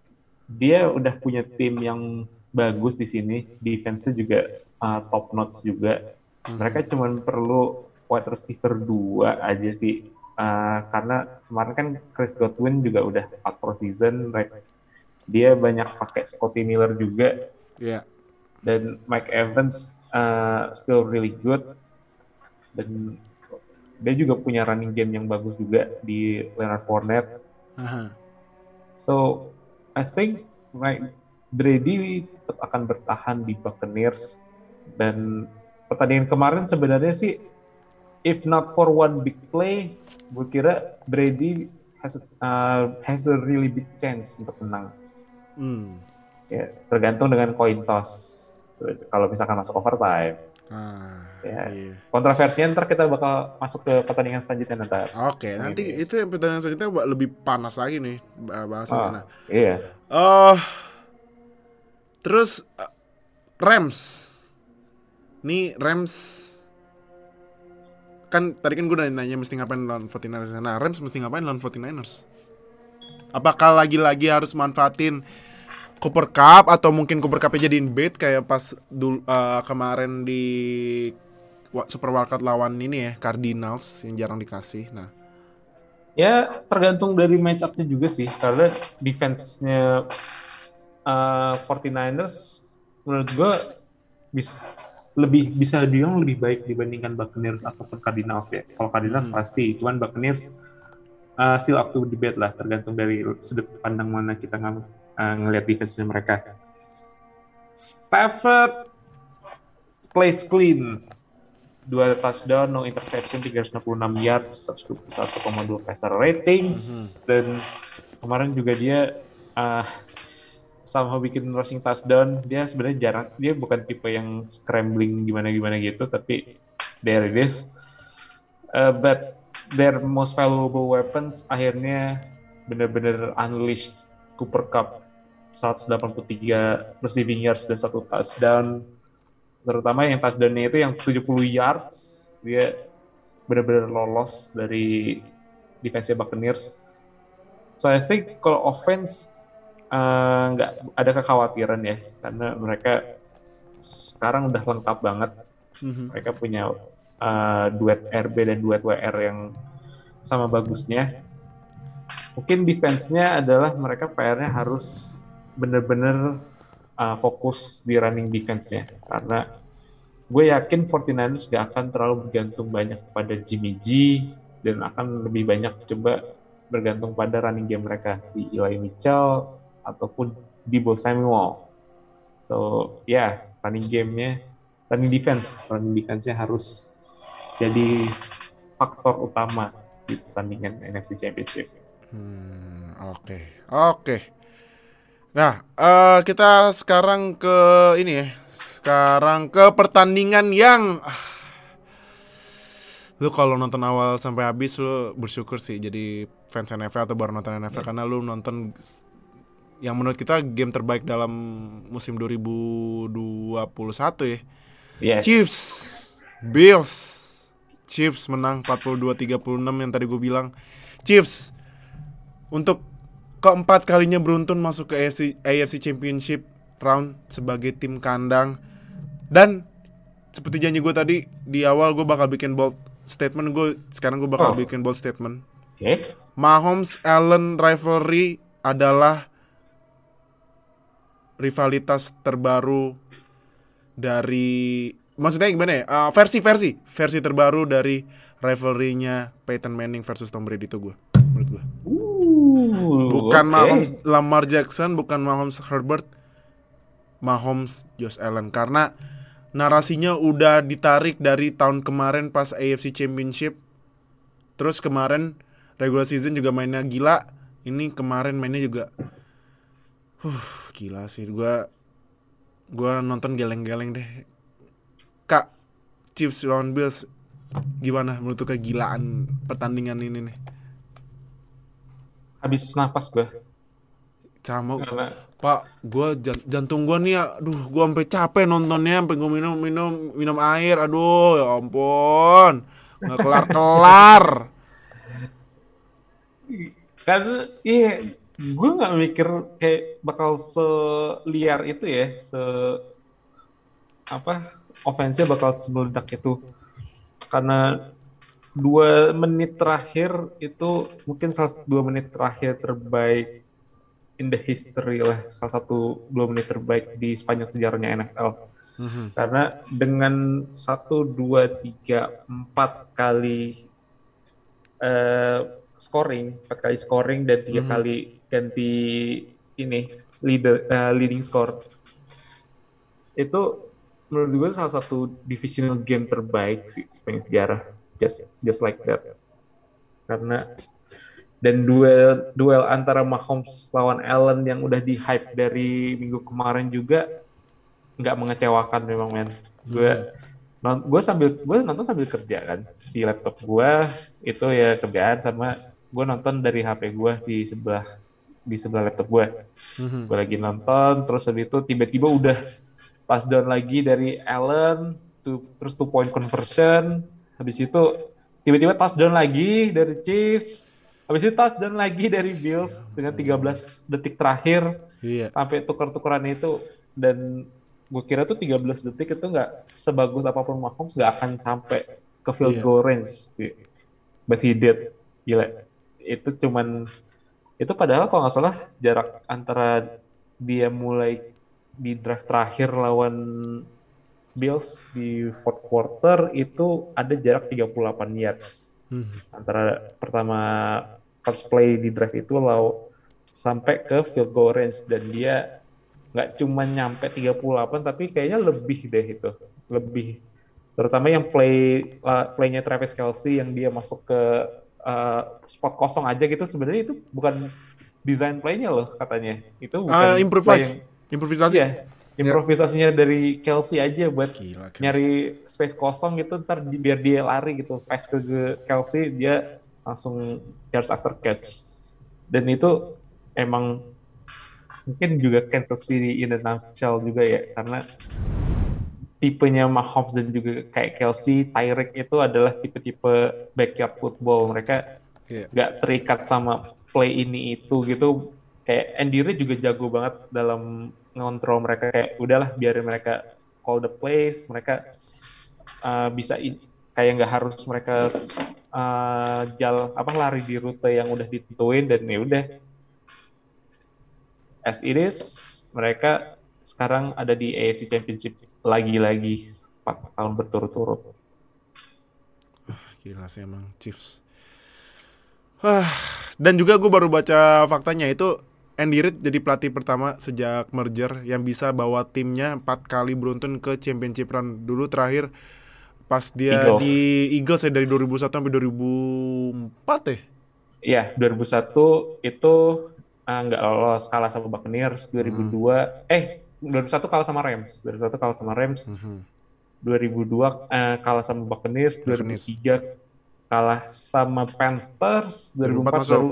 dia udah punya tim yang bagus di sini, defense-nya juga uh, top notch juga. Mereka cuma perlu wide receiver dua aja sih. Uh, karena kemarin kan Chris Godwin juga udah 4 pro season, right? dia banyak pakai Scotty Miller juga. Iya. Dan Mike Evans uh, still really good. Dan dia juga punya running game yang bagus juga di Leonard Fournette. Aha. So I think like Brady tetap akan bertahan di Buccaneers dan pertandingan kemarin sebenarnya sih if not for one big play, gue kira Brady has uh, has a really big chance untuk menang. Hmm. Ya, tergantung dengan coin toss. Kalau misalkan masuk overtime. Ah, Ya. iya. Kontroversinya ntar kita bakal masuk ke pertandingan selanjutnya ntar. Oke, nanti Ini. itu pertanyaan selanjutnya lebih panas lagi nih bah- bahasannya. Oh, Nah, iya. Oh, terus uh, Rams. Nih Rams kan tadi kan gue udah nanya mesti ngapain lawan 49ers. Nah, Rams mesti ngapain lawan 49ers? Apakah lagi-lagi harus manfaatin Cooper Cup atau mungkin Cooper Cup jadiin bait kayak pas dul uh, kemarin di Super Wildcard lawan ini ya Cardinals yang jarang dikasih. Nah, Ya tergantung dari match up-nya juga sih karena defense-nya uh, 49ers menurut gua bis, lebih bisa dibilang lebih baik dibandingkan Buccaneers ataupun Cardinals ya. Kalau Cardinals Hmm. pasti, cuman Buccaneers uh, still up to debate lah tergantung dari sudut pandang mana kita ng uh, ngelihat defense-nya mereka. Stafford plays clean dua touchdown, no interception, 366 yards, 1,2 passer ratings, dan kemarin juga dia uh, sama bikin rushing touchdown. Dia sebenarnya jarang, dia bukan tipe yang scrambling gimana-gimana gitu, tapi there it is. Uh, but their most valuable weapons akhirnya benar-benar unleashed Cooper Cup 183 receiving yards dan satu touchdown terutama yang touchdown-nya itu yang 70 yards dia benar-benar lolos dari defense Buccaneers. So I think kalau offense eh, nggak ada kekhawatiran ya karena mereka sekarang udah lengkap banget. mhm. Mereka punya eh, duet RB dan duet WR yang sama bagusnya. Mungkin defense-nya adalah mereka PR-nya harus benar-benar uh, fokus di running defense-nya karena gue yakin 49ers gak akan terlalu bergantung banyak pada Jimmy G dan akan lebih banyak coba bergantung pada running game mereka di Eli Mitchell ataupun Debo Samuel. So ya yeah, running game-nya, running defense, running defense-nya harus jadi faktor utama di pertandingan NFC Championship. Hmm, oke. Oke. Nah, eh, kita sekarang ke ini ya. Sekarang ke pertandingan yang ah, lu kalau nonton awal sampai habis lu bersyukur sih jadi fans NFL atau baru nonton NFL karena lu nonton yang menurut kita game terbaik dalam musim 2021 ya. Yes. Chiefs, Bills, Chiefs menang 42-36 yang tadi gue bilang. Chiefs untuk keempat kalinya beruntun masuk ke AFC, AFC Championship round sebagai tim kandang dan seperti janji gue tadi di awal gue bakal bikin bold statement gue sekarang gue bakal Oh. bikin bold statement Oke. Mahomes Allen rivalry adalah rivalitas terbaru dari maksudnya gimana ya? Uh, versi-versi, versi terbaru dari rivalry-nya Peyton Manning versus Tom Brady itu gue. Bukan oke. Mahomes Lamar Jackson, bukan Mahomes Herbert, Mahomes Josh Allen karena narasinya udah ditarik dari tahun kemarin pas AFC Championship. Terus kemarin regular season juga mainnya gila. Ini kemarin mainnya juga Huh, gila sih gua gua nonton geleng-geleng deh. Kak, Chiefs lawan Bills gimana menurut kegilaan pertandingan ini nih? Habis nafas gue. Sama Karena Pak, gua jan- jantung gua nih, aduh, gua sampai capek nontonnya, sampai gua minum minum minum air, aduh, ya ampun, nggak kelar kelar. kan iya gue nggak mikir kayak bakal seliar itu ya, se apa offense bakal semeledak itu karena dua menit terakhir itu mungkin salah satu dua menit terakhir terbaik in the history lah salah satu dua menit terbaik di sepanjang sejarahnya NFL Mhm. karena dengan satu dua tiga empat kali eh, scoring empat kali scoring dan tiga Mhm. kali ganti ini leader eh, leading score itu menurut gue salah satu divisional game terbaik sih sepanjang sejarah just just like that. Karena dan duel duel antara Mahomes lawan Allen yang udah di hype dari minggu kemarin juga nggak mengecewakan memang men. Gue non gue sambil gue nonton sambil kerja kan di laptop gue itu ya kerjaan sama gue nonton dari HP gue di sebelah di sebelah laptop gue Mhm. gue lagi nonton terus habis itu tiba-tiba udah pas down lagi dari Allen tuh terus two point conversion habis itu tiba-tiba touchdown lagi dari Chiefs habis itu touchdown lagi dari Bills. Dengan 13 detik terakhir. Iya. sampai tukar-tukaran itu. Dan gue kira tuh 13 detik itu nggak sebagus apa pun Mahomes nggak akan sampai ke field Iya. goal range. But he did. Gila. Itu cuman itu padahal kalau nggak salah jarak antara dia mulai di drive terakhir lawan Bills di fourth quarter itu ada jarak 38 yards Mhm. antara pertama first play di drive itu law sampai ke field goal range dan dia nggak cuma nyampe 38 tapi kayaknya lebih deh itu lebih terutama yang play uh, playnya Travis Kelsey yang dia masuk ke uh, spot kosong aja gitu sebenarnya itu bukan desain playnya loh katanya itu bukan Ah, play improvise. yang- Improvisasi. iya improvisasinya dari Kelsey aja buat Gila. Kelsey. nyari space kosong gitu ntar di- biar dia lari gitu pass ke ke Kelsey dia langsung yards after catch dan itu emang mungkin juga Kansas City in a nutshell juga ya karena tipenya Mahomes dan juga kayak Kelsey, Tyreek itu adalah tipe-tipe backyard football mereka Iya. nggak terikat sama play ini itu gitu kayak Andy Reid juga jago banget dalam ngontrol mereka kayak udahlah biarin mereka call the plays mereka uh, bisa kayak nggak harus mereka uh, jal apa lari di rute yang udah ditentuin dan ya udah as it is mereka sekarang ada di AFC Championship lagi-lagi 4 tahun berturut-turut Gila sih emang Chiefs. Wah, dan juga gue baru baca faktanya itu Andy Reid jadi pelatih pertama sejak merger yang bisa bawa timnya empat kali beruntun ke championship run dulu terakhir pas dia Eagles. di Eagles ya dari 2001 sampai 2004 ya. Iya, 2001 itu ah, nggak lolos kalah sama Buccaneers. 2002 eh 2001 kalah sama Rams. 2001 kalah sama Rams. Mhm. 2002 eh, kalah sama Buccaneers. Buccaneers. 2003 kalah sama Panthers. 2004 2004 masuk. baru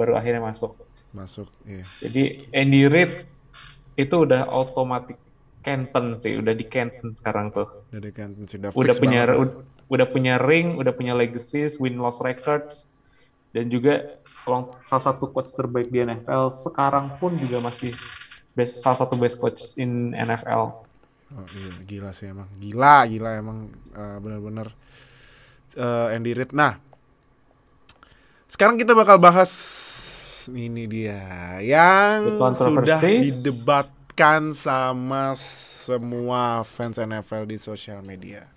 baru akhirnya masuk. Masuk, iya. Jadi Andy Reid itu udah otomatis Canton sih, udah di Canton sekarang tuh. Dari kan sudah udah fix punya banget. ud- udah punya ring, udah punya legacies, win loss records, dan juga long- salah satu coach terbaik di NFL sekarang pun juga masih best salah satu best coach in NFL. Oh, iya, gila sih emang. Gila, gila emang eh, benar-benar eh, Andy Reid. Nah, sekarang kita bakal bahas ini dia yang sudah didebatkan sama semua fans NFL di sosial media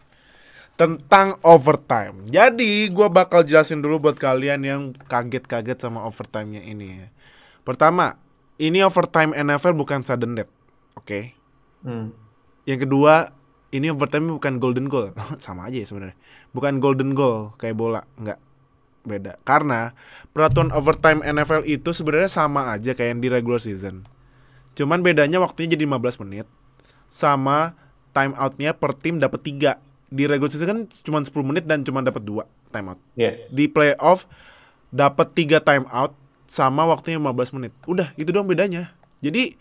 tentang overtime. Jadi, gua bakal jelasin dulu buat kalian yang kaget-kaget sama overtime-nya ini. ya. Pertama, ini overtime NFL bukan sudden death, oke? Hmm. Yang kedua, ini overtime bukan golden goal. Sama aja ya sebenarnya. Bukan golden goal kayak bola, enggak. Beda. Karena peraturan overtime NFL itu sebenarnya sama aja kayak yang di regular season. Cuman bedanya waktunya jadi 15 menit sama time out-nya per tim dapat 3. Di regular season kan cuma 10 menit dan cuma dapat 2 time out. Yes. Di playoff dapat 3 time out sama waktunya 15 menit. Udah, itu doang bedanya. Jadi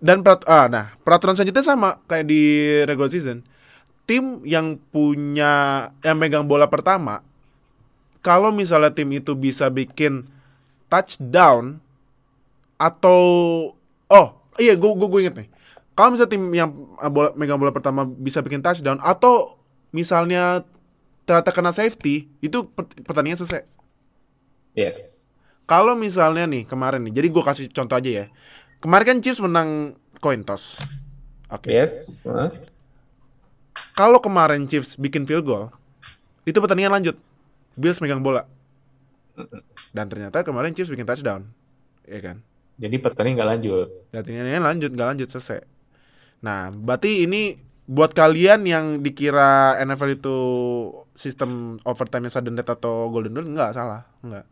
dan perat ah, nah, peraturan selanjutnya sama kayak di regular season. Tim yang punya yang megang bola pertama kalau misalnya tim itu bisa bikin touchdown atau oh iya gue gue gue inget nih kalau misalnya tim yang uh, bola, megang bola pertama bisa bikin touchdown atau misalnya ternyata kena safety itu per- pertandingan selesai Yes. kalau misalnya nih kemarin nih jadi gue kasih contoh aja ya kemarin kan Chiefs menang coin toss oke Yes. Huh? kalau kemarin Chiefs bikin field goal itu pertandingan lanjut Bills megang bola dan ternyata kemarin Chiefs bikin touchdown ya kan Jadi pertandingan nggak lanjut. Pertandingannya lanjut, nggak lanjut selesai. Nah, berarti ini buat kalian yang dikira NFL itu sistem overtime sudden death atau golden rule nggak salah, nggak.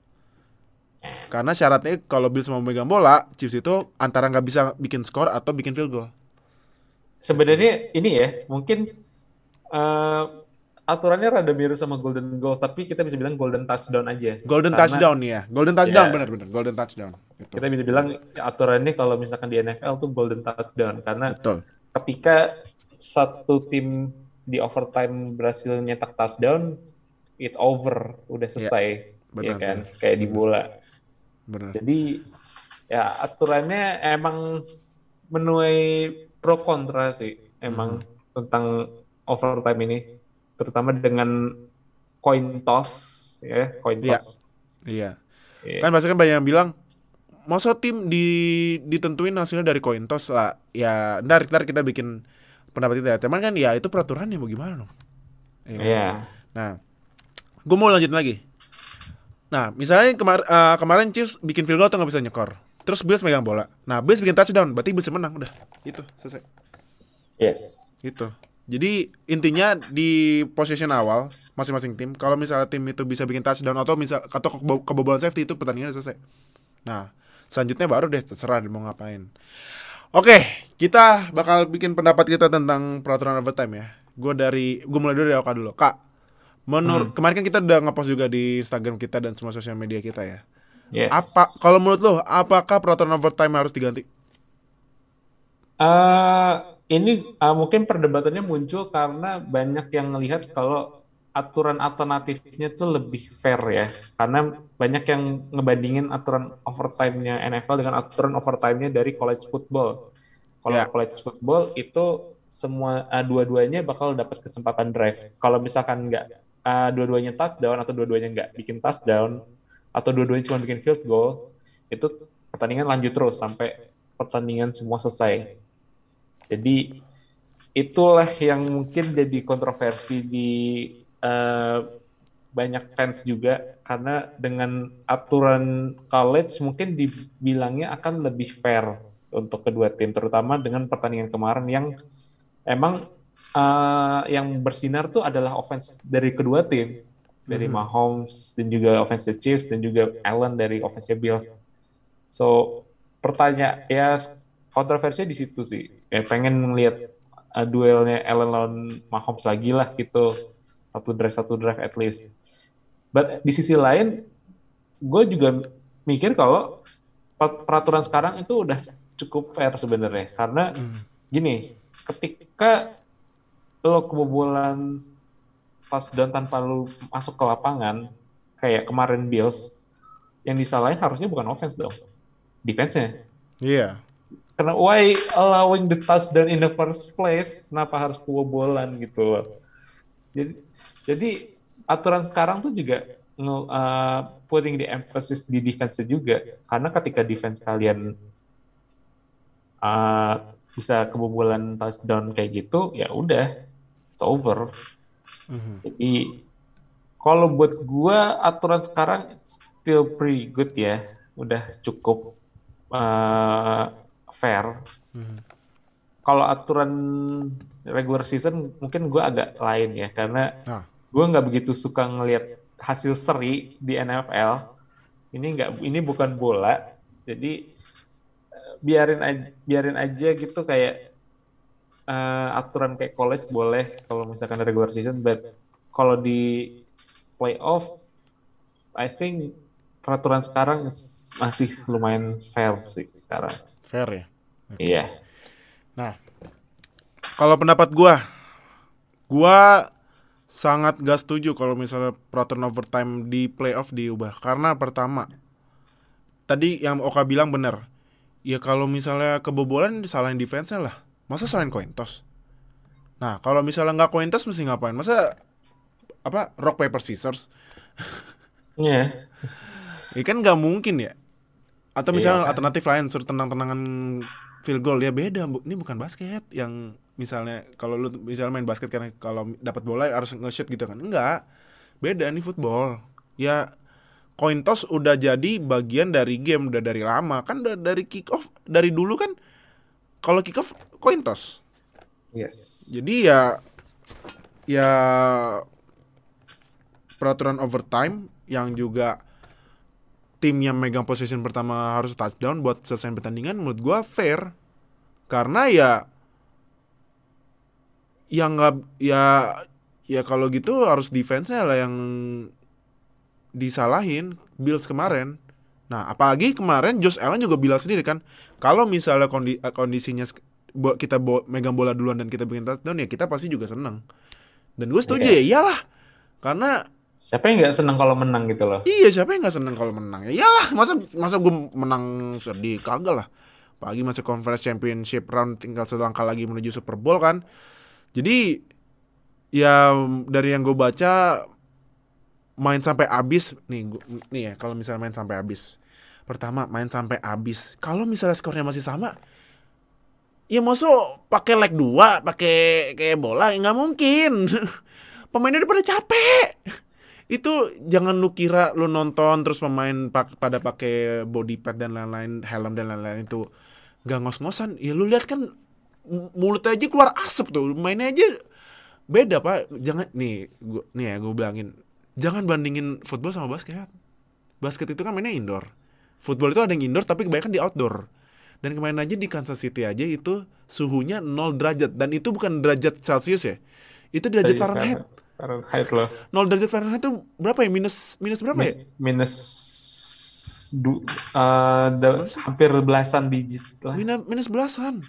Karena syaratnya kalau Bills mau megang bola, Chiefs itu antara nggak bisa bikin skor atau bikin field goal. Sebenarnya ini ya, mungkin eh, aturannya rada mirip sama golden goal, tapi kita bisa bilang golden touchdown aja. Golden Karena touchdown ya, golden touchdown Ya. benar-benar, golden touchdown. Gitu. Kita bisa bilang aturannya kalau misalkan di NFL tuh golden touchdown karena Betul. ketika satu tim di overtime berhasil nyetak touchdown, it's over, udah selesai, ya benar, kan? benar. Kayak di bola. Benar. Jadi ya aturannya emang menuai pro kontra sih, emang tentang overtime ini, terutama dengan coin toss, ya coin Iya. toss. Iya. Iya. Kan pasti kan banyak yang bilang masa tim di ditentuin hasilnya dari coin toss lah. Ya, ntar, ntar kita bikin pendapat kita. ya. Cuman kan ya itu peraturannya mau gimana dong. Iya. Iya. Nah, gue mau lanjut lagi. Nah, misalnya kemar eh, kemarin Chiefs bikin field goal atau nggak bisa nyekor. Terus Bills megang bola. Nah, Bills bikin touchdown, berarti Bills menang udah. Itu selesai. Yes. Itu. Jadi intinya di possession awal masing-masing tim, kalau misalnya tim itu bisa bikin touchdown atau misal atau kebo- kebobolan safety itu pertandingan selesai. Nah, selanjutnya baru deh terserah mau ngapain. Oke, kita bakal bikin pendapat kita tentang peraturan overtime ya. Gue dari gue mulai dulu dari Oka dulu. Kak, menurut kemarin kan kita udah ngepost juga di Instagram kita dan semua sosial media kita ya. Yes. Apa kalau menurut lo apakah peraturan overtime harus diganti? Eh, ini eh, mungkin perdebatannya muncul karena banyak yang melihat kalau aturan alternatifnya tuh lebih fair ya. Karena banyak yang ngebandingin aturan overtime-nya NFL dengan aturan overtime-nya dari college football. Kalau Ya. college football itu semua eh, dua-duanya bakal dapat kesempatan drive. Kalau misalkan nggak eh, dua-duanya touchdown atau dua-duanya nggak bikin touchdown atau dua-duanya cuma bikin field goal, itu pertandingan lanjut terus sampai pertandingan semua selesai. Jadi itulah yang mungkin jadi kontroversi di eh, banyak fans juga karena dengan aturan college mungkin dibilangnya akan lebih fair untuk kedua tim terutama dengan pertandingan kemarin yang emang eh, yang bersinar tuh adalah offense dari kedua tim dari Mahomes dan juga offense the Chiefs dan juga Allen dari offense Bills. So pertanyaan ya kontroversinya di situ sih. Ya pengen ngelihat uh, duelnya Allen lawan Mahomes lagi lah gitu. Satu drive satu drive at least. But di sisi lain gue juga mikir kalau per- peraturan sekarang itu udah cukup fair sebenarnya karena gini, ketika lo kebobolan touchdown tanpa lo masuk ke lapangan kayak kemarin Bills yang disalahin harusnya bukan offense dong. Defense-nya. Iya. Karena why allowing the touchdown in the first place? Kenapa harus kebobolan gitu loh. Jadi, jadi aturan sekarang tuh juga uh, putting the emphasis di defense juga. Karena ketika defense kalian uh, bisa kebobolan touchdown kayak gitu, ya udah, it's over. Mhm. Jadi kalau buat gua aturan sekarang still pretty good ya, udah cukup uh, fair. Mhm. Kalau aturan regular season mungkin gua agak lain ya, karena Nah. gua nggak begitu suka ngelihat hasil seri di NFL. Ini nggak, ini bukan bola, jadi eh, biarin aja, biarin aja gitu kayak eh, aturan kayak college boleh kalau misalkan regular season, but kalau di playoff, I think peraturan sekarang masih lumayan fair sih sekarang. Fair ya. Iya. Nah, kalau pendapat gua, gua sangat gak setuju kalau misalnya peraturan overtime di playoff diubah. Karena pertama, tadi yang Oka bilang benar, ya kalau misalnya kebobolan disalahin defense-nya lah. Masa salahin coin toss? Nah, kalau misalnya nggak coin toss mesti ngapain? Masa apa rock paper scissors? Iya. Ya kan nggak mungkin ya. Atau misalnya Iya kan. alternatif lain suruh tenang-tenangan field goal ya beda. Bu. Ini bukan basket yang misalnya kalau lu misalnya main basket karena kalau dapat bola harus nge-shoot gitu kan. Enggak. Beda nih football. Ya coin toss udah jadi bagian dari game udah dari lama. Kan udah dari kick off dari dulu kan kalau kick off coin toss. Yes. Jadi ya ya peraturan overtime yang juga tim yang megang possession pertama harus touchdown buat selesai pertandingan menurut gua fair. Karena ya yang nggak ya ya kalau gitu harus defense-nya lah yang disalahin Bills kemarin. Nah, apalagi kemarin Josh Allen juga bilang sendiri kan, kalau misalnya kondi, eh, kondisinya kita bo- megang bola duluan dan kita bikin touchdown ya kita pasti juga seneng. Dan gue setuju ya iyalah. Karena Siapa yang nggak senang kalau menang gitu loh? iya siapa yang nggak seneng kalau menang? Ya iyalah, masa masa gue menang sedih kagak lah. Apalagi masih conference championship round tinggal selangkah lagi menuju Super Bowl kan. Jadi ya dari yang gue baca main sampai habis nih gua- nih ya kalau misalnya main sampai habis pertama main sampai habis kalau misalnya skornya masih sama ya masuk pakai leg dua pakai kayak bola ya nggak mungkin pemainnya udah pada capek itu jangan lu kira lu nonton terus pemain pak- pada pakai body pad dan lain-lain helm dan lain-lain itu nggak ngos-ngosan. Ya lu lihat kan mulut aja keluar asap tuh mainnya aja beda pak. Jangan nih gua nih ya gue bilangin jangan bandingin football sama basket. Basket itu kan mainnya indoor. Football itu ada yang indoor tapi kebanyakan di outdoor. Dan kemarin aja di Kansas City aja itu suhunya 0 derajat. Dan itu bukan derajat Celcius ya itu derajat Dari Fahrenheit Fahrenheit loh. 0 derajat Fahrenheit itu berapa ya? Minus minus berapa ya? Mi- Minus du, eh, da- hampir belasan digit lah. minus minus belasan.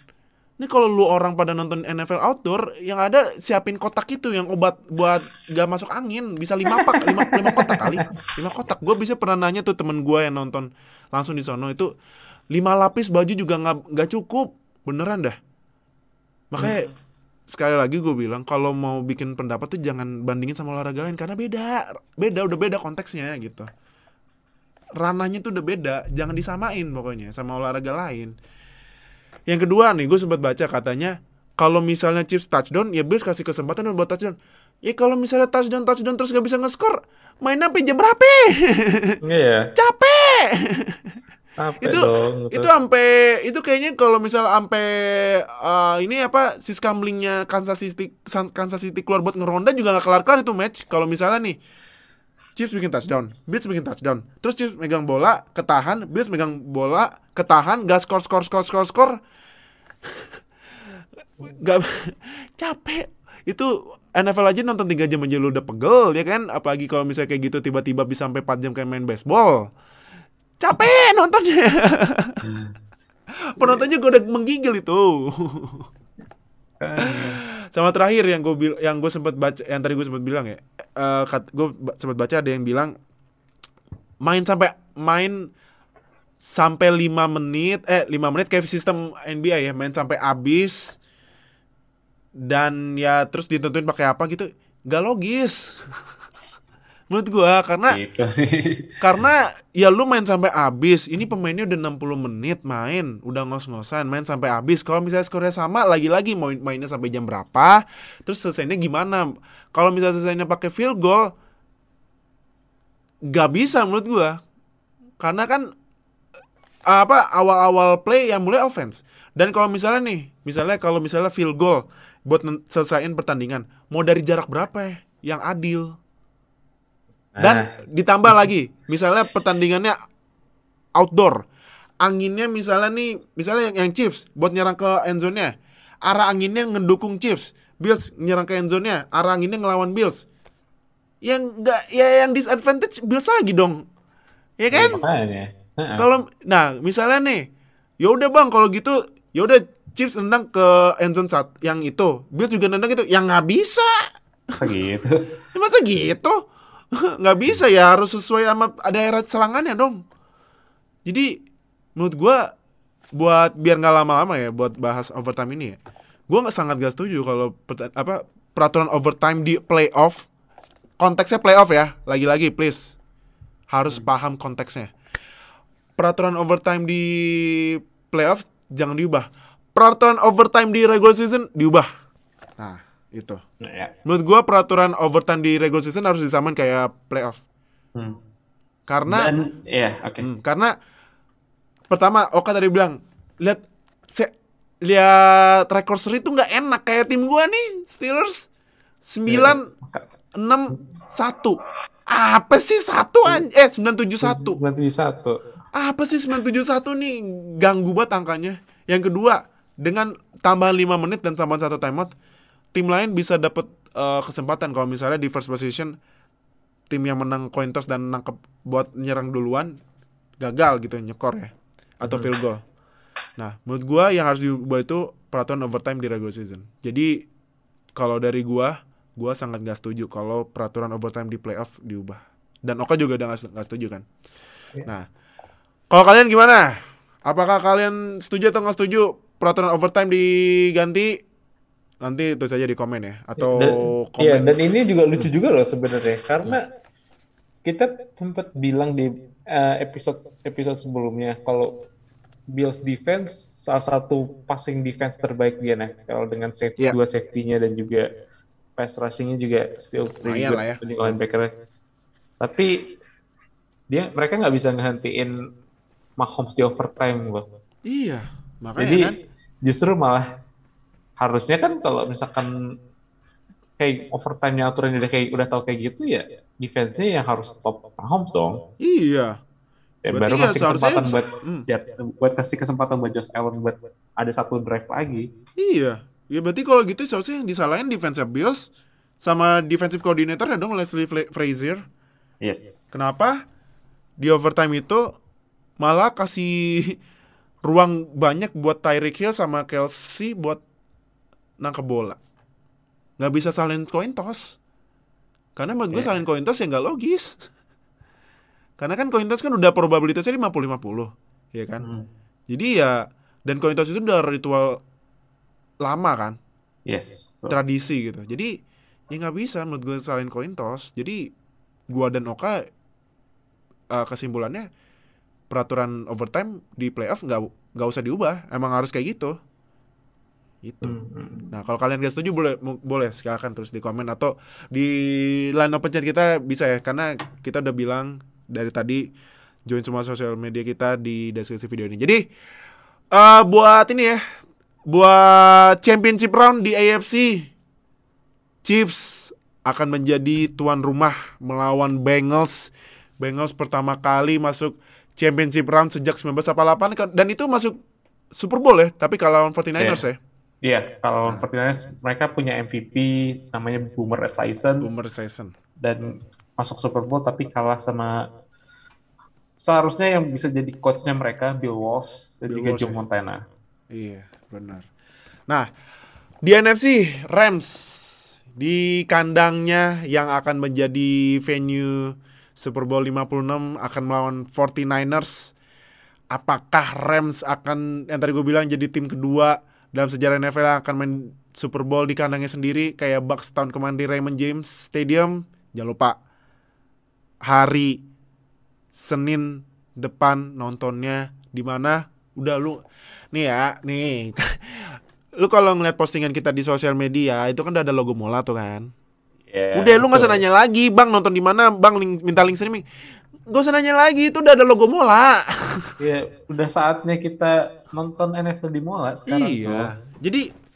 Ini kalau lu orang pada nonton NFL outdoor yang ada siapin kotak itu yang obat buat gak masuk angin. Bisa lima pak lima, lima kotak kali. Lima kotak. Gue bisa pernah nanya tuh temen gue yang nonton langsung di sono itu lima lapis baju juga nggak nggak cukup. Beneran dah. Makanya sekali lagi gue bilang kalau mau bikin pendapat tuh jangan bandingin sama olahraga lain karena beda beda udah beda konteksnya gitu ranahnya tuh udah beda jangan disamain pokoknya sama olahraga lain yang kedua nih, gue sempat baca katanya kalau misalnya Chiefs touchdown, ya Bills kasih kesempatan buat touchdown. Ya kalau misalnya touchdown touchdown terus gak bisa nge-score, main sampai jam berapa? Iya. Capek. Capek itu dong, gitu. itu sampai itu kayaknya kalau misalnya sampai eh, ini apa si scamblingnya Kansas City Kansas City keluar buat ngeronda juga nggak kelar-kelar itu match. Kalau misalnya nih Chiefs bikin touchdown, Bills bikin touchdown, terus Chiefs megang bola, ketahan, Bills megang bola, ketahan, gak skor skor skor skor skor, gak capek. Itu NFL aja nonton 3 jam aja lu udah pegel ya kan, apalagi kalau misalnya kayak gitu tiba-tiba bisa sampai 4 jam kayak main baseball. Capek nontonnya. Penontonnya gue udah menggigil itu. Sama terakhir yang gue bil yang gue sempat baca yang tadi gue sempat bilang ya, eh gue sempat baca ada yang bilang main sampai main sampai 5 menit eh 5 menit kayak sistem NBA ya, main sampai habis dan ya terus ditentuin pakai apa gitu, gak logis. Menurut gua karena Gitu sih. karena ya lu main sampai habis. Ini pemainnya udah 60 menit main, udah ngos-ngosan main sampai habis. Kalau misalnya skornya sama, lagi-lagi mau mainnya sampai jam berapa? Terus selesainya gimana? Kalau misalnya selesainya pakai field goal gak bisa menurut gua. Karena kan apa awal-awal play yang mulai offense. Dan kalau misalnya nih, misalnya kalau misalnya field goal buat selesaiin pertandingan, mau dari jarak berapa ya yang adil? Dan Nah, ditambah lagi, misalnya pertandingannya outdoor. Anginnya misalnya nih, misalnya yang, yang Chiefs buat nyerang ke end zone-nya. Arah anginnya ngedukung Chiefs. Bills nyerang ke end zone-nya, arah anginnya ngelawan Bills. Yang enggak ya yang disadvantage Bills lagi dong. Ya kan? makanya. Heeh. Kalau nah, misalnya nih, ya udah Bang kalau gitu, ya udah Chiefs nendang ke end zone saat yang itu. Bills juga nendang itu. Yang nggak bisa. Masa gitu. Ya, masa gitu? nggak bisa ya harus sesuai sama daerah serangannya dong. Jadi menurut gua buat biar nggak lama-lama ya buat bahas overtime ini ya. Gue nggak sangat gak setuju kalau apa peraturan overtime di playoff konteksnya playoff ya. Lagi-lagi please harus paham konteksnya. Peraturan overtime di playoff jangan diubah. Peraturan overtime di regular season diubah. Itu. Nah, ya. Menurut gua peraturan overtime di regular season harus disamain kayak playoff. Hmm. Karena Dan ya, oke. Hmm, karena pertama Oka tadi bilang lihat se- lihat rekor seri tuh nggak enak kayak tim gua nih Steelers 9 6 1 apa sih satu an- eh 971 satu. apa sih 971 nih ganggu banget angkanya yang kedua dengan tambahan 5 menit dan tambahan satu timeout tim lain bisa dapat eh, kesempatan kalau misalnya di first position tim yang menang coin toss dan nangkep buat nyerang duluan gagal gitu nyekor ya atau field goal. Nah, menurut gua yang harus diubah itu peraturan overtime di regular season. Jadi kalau dari gua, gua sangat gak setuju kalau peraturan overtime di playoff diubah. Dan Oka juga udah gak, gak setuju kan. Nah, kalau kalian gimana? Apakah kalian setuju atau nggak setuju peraturan overtime diganti? Nanti tulis aja di komen ya atau dan, komen. iya, dan ini juga lucu juga loh sebenarnya karena kita sempat bilang di eh, episode episode sebelumnya kalau Bills defense salah satu passing defense terbaik di NFL dengan safety Iya. dua safety-nya dan juga pass rushing-nya juga still pretty good ya. linebacker. Tapi dia mereka nggak bisa ngehentiin Mahomes di overtime loh. Iya, makanya Jadi kan. justru malah harusnya kan kalau misalkan kayak overtime-nya aturannya udah kayak udah tahu kayak gitu ya defense-nya yang harus stop Mahomes dong. Iya. Ya, Berarti baru ya kasih kesempatan buat Hmm. ya, buat kasih kesempatan buat Josh Allen buat ada satu drive lagi. Iya. Ya berarti kalau gitu seharusnya yang disalahin defensive Bills sama defensive coordinator ya dong Leslie Frazier. Yes. Kenapa? Di overtime itu malah kasih ruang banyak buat Tyreek Hill sama Kelsey buat nangkep bola. Nggak bisa salin coin toss. Karena menurut gue Iya. salin coin toss ya nggak logis. Karena kan coin toss kan udah probabilitasnya 50-50. Ya kan? Hmm. Jadi ya dan coin toss itu udah ritual lama kan, Yes. tradisi gitu. Jadi ya nggak bisa menurut gue salin coin toss. Jadi gua dan Oka eh, kesimpulannya peraturan overtime di playoff nggak nggak usah diubah. Emang harus kayak gitu. Gitu. Hmm. Nah, kalau kalian gak setuju boleh boleh silakan terus di komen atau di line open chat kita bisa ya karena kita udah bilang dari tadi join semua sosial media kita di deskripsi video ini. Jadi eh buat ini ya, buat championship round di AFC Chiefs akan menjadi tuan rumah melawan Bengals. Bengals pertama kali masuk championship round sejak 1988 kan- dan itu masuk Super Bowl ya, tapi kalau lawan 49ers ya. Iya, kalau 49ers mereka punya MVP namanya Boomer Esiason Boomer season. dan masuk Super Bowl tapi kalah sama seharusnya yang bisa jadi coachnya mereka Bill Walsh dan Bill juga Walsh, Joe ya. Montana. Iya, benar. Nah, di NFC Rams di kandangnya yang akan menjadi venue Super Bowl 56 akan melawan 49ers. Apakah Rams akan yang tadi gue bilang jadi tim kedua dalam sejarah NFL yang akan main Super Bowl di kandangnya sendiri kayak Bucks tahun kemarin di Raymond James Stadium? Jangan lupa hari Senin depan nontonnya di mana? Udah lu nih ya, nih. lu kalau ngeliat postingan kita di sosial media itu kan udah ada logo Mola tuh kan. Ya, Udah lu nggak usah nanya lagi, Bang nonton di mana? Bang link, minta link streaming. Gak usah nanya lagi, itu udah ada logo Mola. Ya, udah saatnya kita nonton NFL di Mola sekarang iya. Jadi tuh.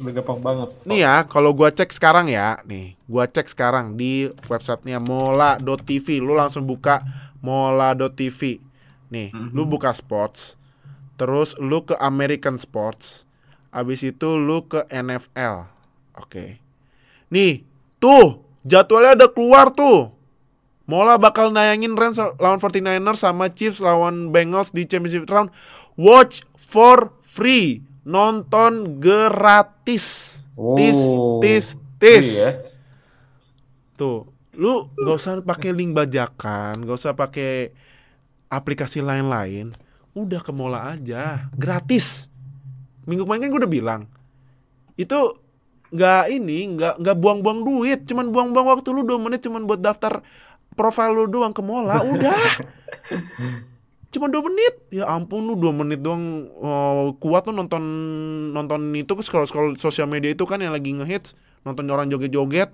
Udah gampang banget. nih ya, kalau gua cek sekarang ya, nih, gua cek sekarang di websitenya mola.tv, lu langsung buka mola.tv. Nih, lu buka sports. Terus lu ke American Sports. Abis itu lu ke NFL. Oke. Nih, tuh jadwalnya udah keluar tuh. Mola bakal nayangin Rams lawan 49ers sama Chiefs lawan Bengals di championship round. Watch for free. Nonton gratis. Tis, Oh, tis, tis. Iya. Tuh, lu gak usah pakai link bajakan, gak usah pakai aplikasi lain-lain. udah ke Mola aja, gratis. Minggu kemarin kan gue udah bilang, itu nggak ini, nggak nggak buang-buang duit, cuman buang-buang waktu lu 2 menit cuman buat daftar profile lu doang ke Mola, udah. Cuma dua menit, ya ampun lu dua menit doang oh, kuat tuh nonton nonton itu scroll scroll sosial media itu kan yang lagi ngehits nonton orang joget-joget.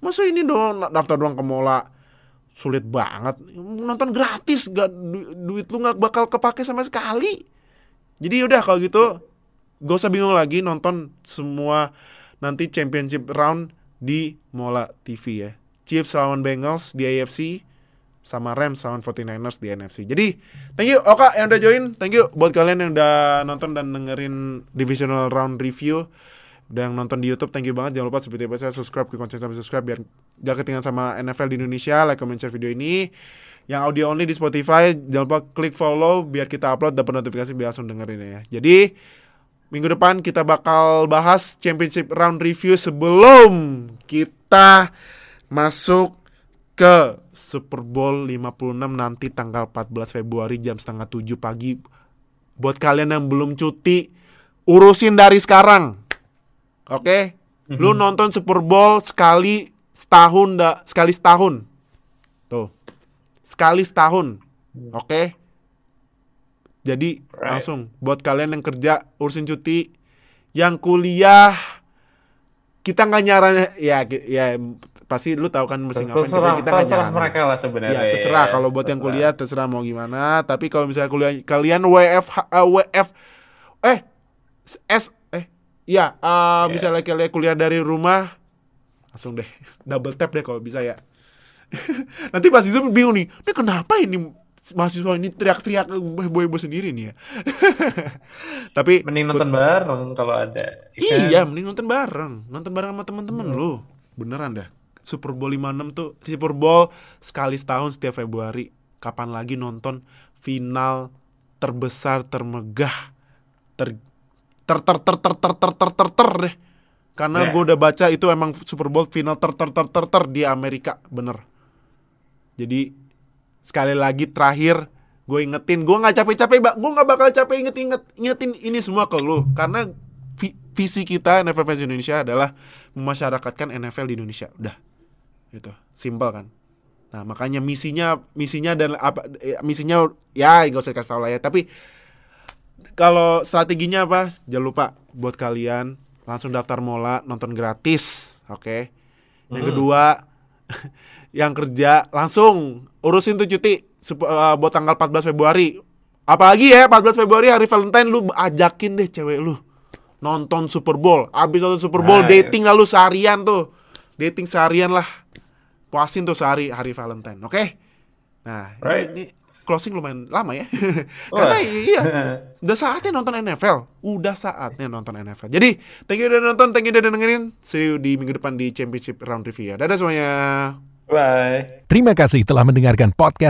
Masa ini dong daftar doang ke Mola? Sulit banget. Nonton gratis gak du- duit lu nggak bakal kepake sama sekali. Jadi udah kalau gitu gak usah bingung lagi nonton semua nanti championship round di Mola TV ya Chiefs lawan Bengals di AFC sama Rams lawan 49ers di NFC jadi thank you Oka yang udah join. Thank you buat kalian yang udah nonton dan dengerin divisional round review yang nonton di YouTube. Thank you banget. Jangan lupa seperti biasa subscribe ke konten sampai subscribe biar gak ketinggalan sama NFL di Indonesia. Like comment share video ini. Yang audio only di Spotify. Jangan lupa klik follow biar kita upload dapat notifikasi biar langsung dengerin ya. Jadi minggu depan kita bakal bahas championship round review sebelum kita masuk ke Super Bowl 56 nanti tanggal 14 Februari jam setengah 7 pagi buat kalian yang belum cuti urusin dari sekarang Oke, lu nonton Super Bowl sekali setahun dah, sekali setahun. Tuh. Sekali setahun. Oke. Jadi Right. langsung buat kalian yang kerja urusin cuti, yang kuliah kita nggak nyaran ya ya pasti lu tahu kan mesti ngapain terserah kita nggak terserah nyaranin. mereka lah sebenarnya Ya terserah kalau buat yang Terserah. kuliah terserah mau gimana. Tapi kalau misalnya kuliah kalian WF eh, WF eh S eh ya eh, misalnya kalian kuliah dari rumah langsung deh double tap deh kalau bisa ya. Nanti pas itu bingung nih, ini kenapa ini mahasiswa ini teriak-teriak heboh-heboh sendiri nih ya. Tapi mending nonton bareng kalau ada ya kan? Iya, mending nonton bareng. Nonton bareng sama temen-temen lu. Beneran dah. Super Bowl 56 tuh Super Bowl sekali setahun setiap Februari. Kapan lagi nonton final terbesar, termegah, ter ter ter ter ter ter ter ter ter, ter deh. Karena Ya. gue udah baca itu emang Super Bowl final ter ter ter ter ter di Amerika, bener. Jadi sekali lagi terakhir gue ingetin, gue nggak capek-capek, Mbak. gue nggak bakal capek inget-inget ingetin ini semua ke lu karena vi- visi kita NFL Fans Indonesia adalah memasyarakatkan NFL di Indonesia. Udah. Gitu. Simpel kan. Nah, makanya misinya misinya dan apa eh, misinya ya gak usah kasih tau lah ya, tapi kalau strateginya apa? Jangan lupa buat kalian langsung daftar Mola nonton gratis, oke? Yang Hmm. kedua yang kerja langsung urusin tuh cuti eh, buat tanggal 14 Februari. Apalagi ya 14 Februari hari Valentine lu ajakin deh cewek lu nonton Super Bowl. Abis nonton Super Bowl Nice. dating lah lu seharian tuh. Dating seharian lah. Puasin tuh sehari hari Valentine, oke? Nah, ini- Right. ini, closing lumayan lama ya. Karena iya, udah saatnya nonton NFL. Udah saatnya nonton NFL. Jadi, thank you udah nonton, thank you udah dengerin. See you di minggu depan di Championship Round Review ya. Dadah semuanya. bye Terima kasih telah mendengarkan podcast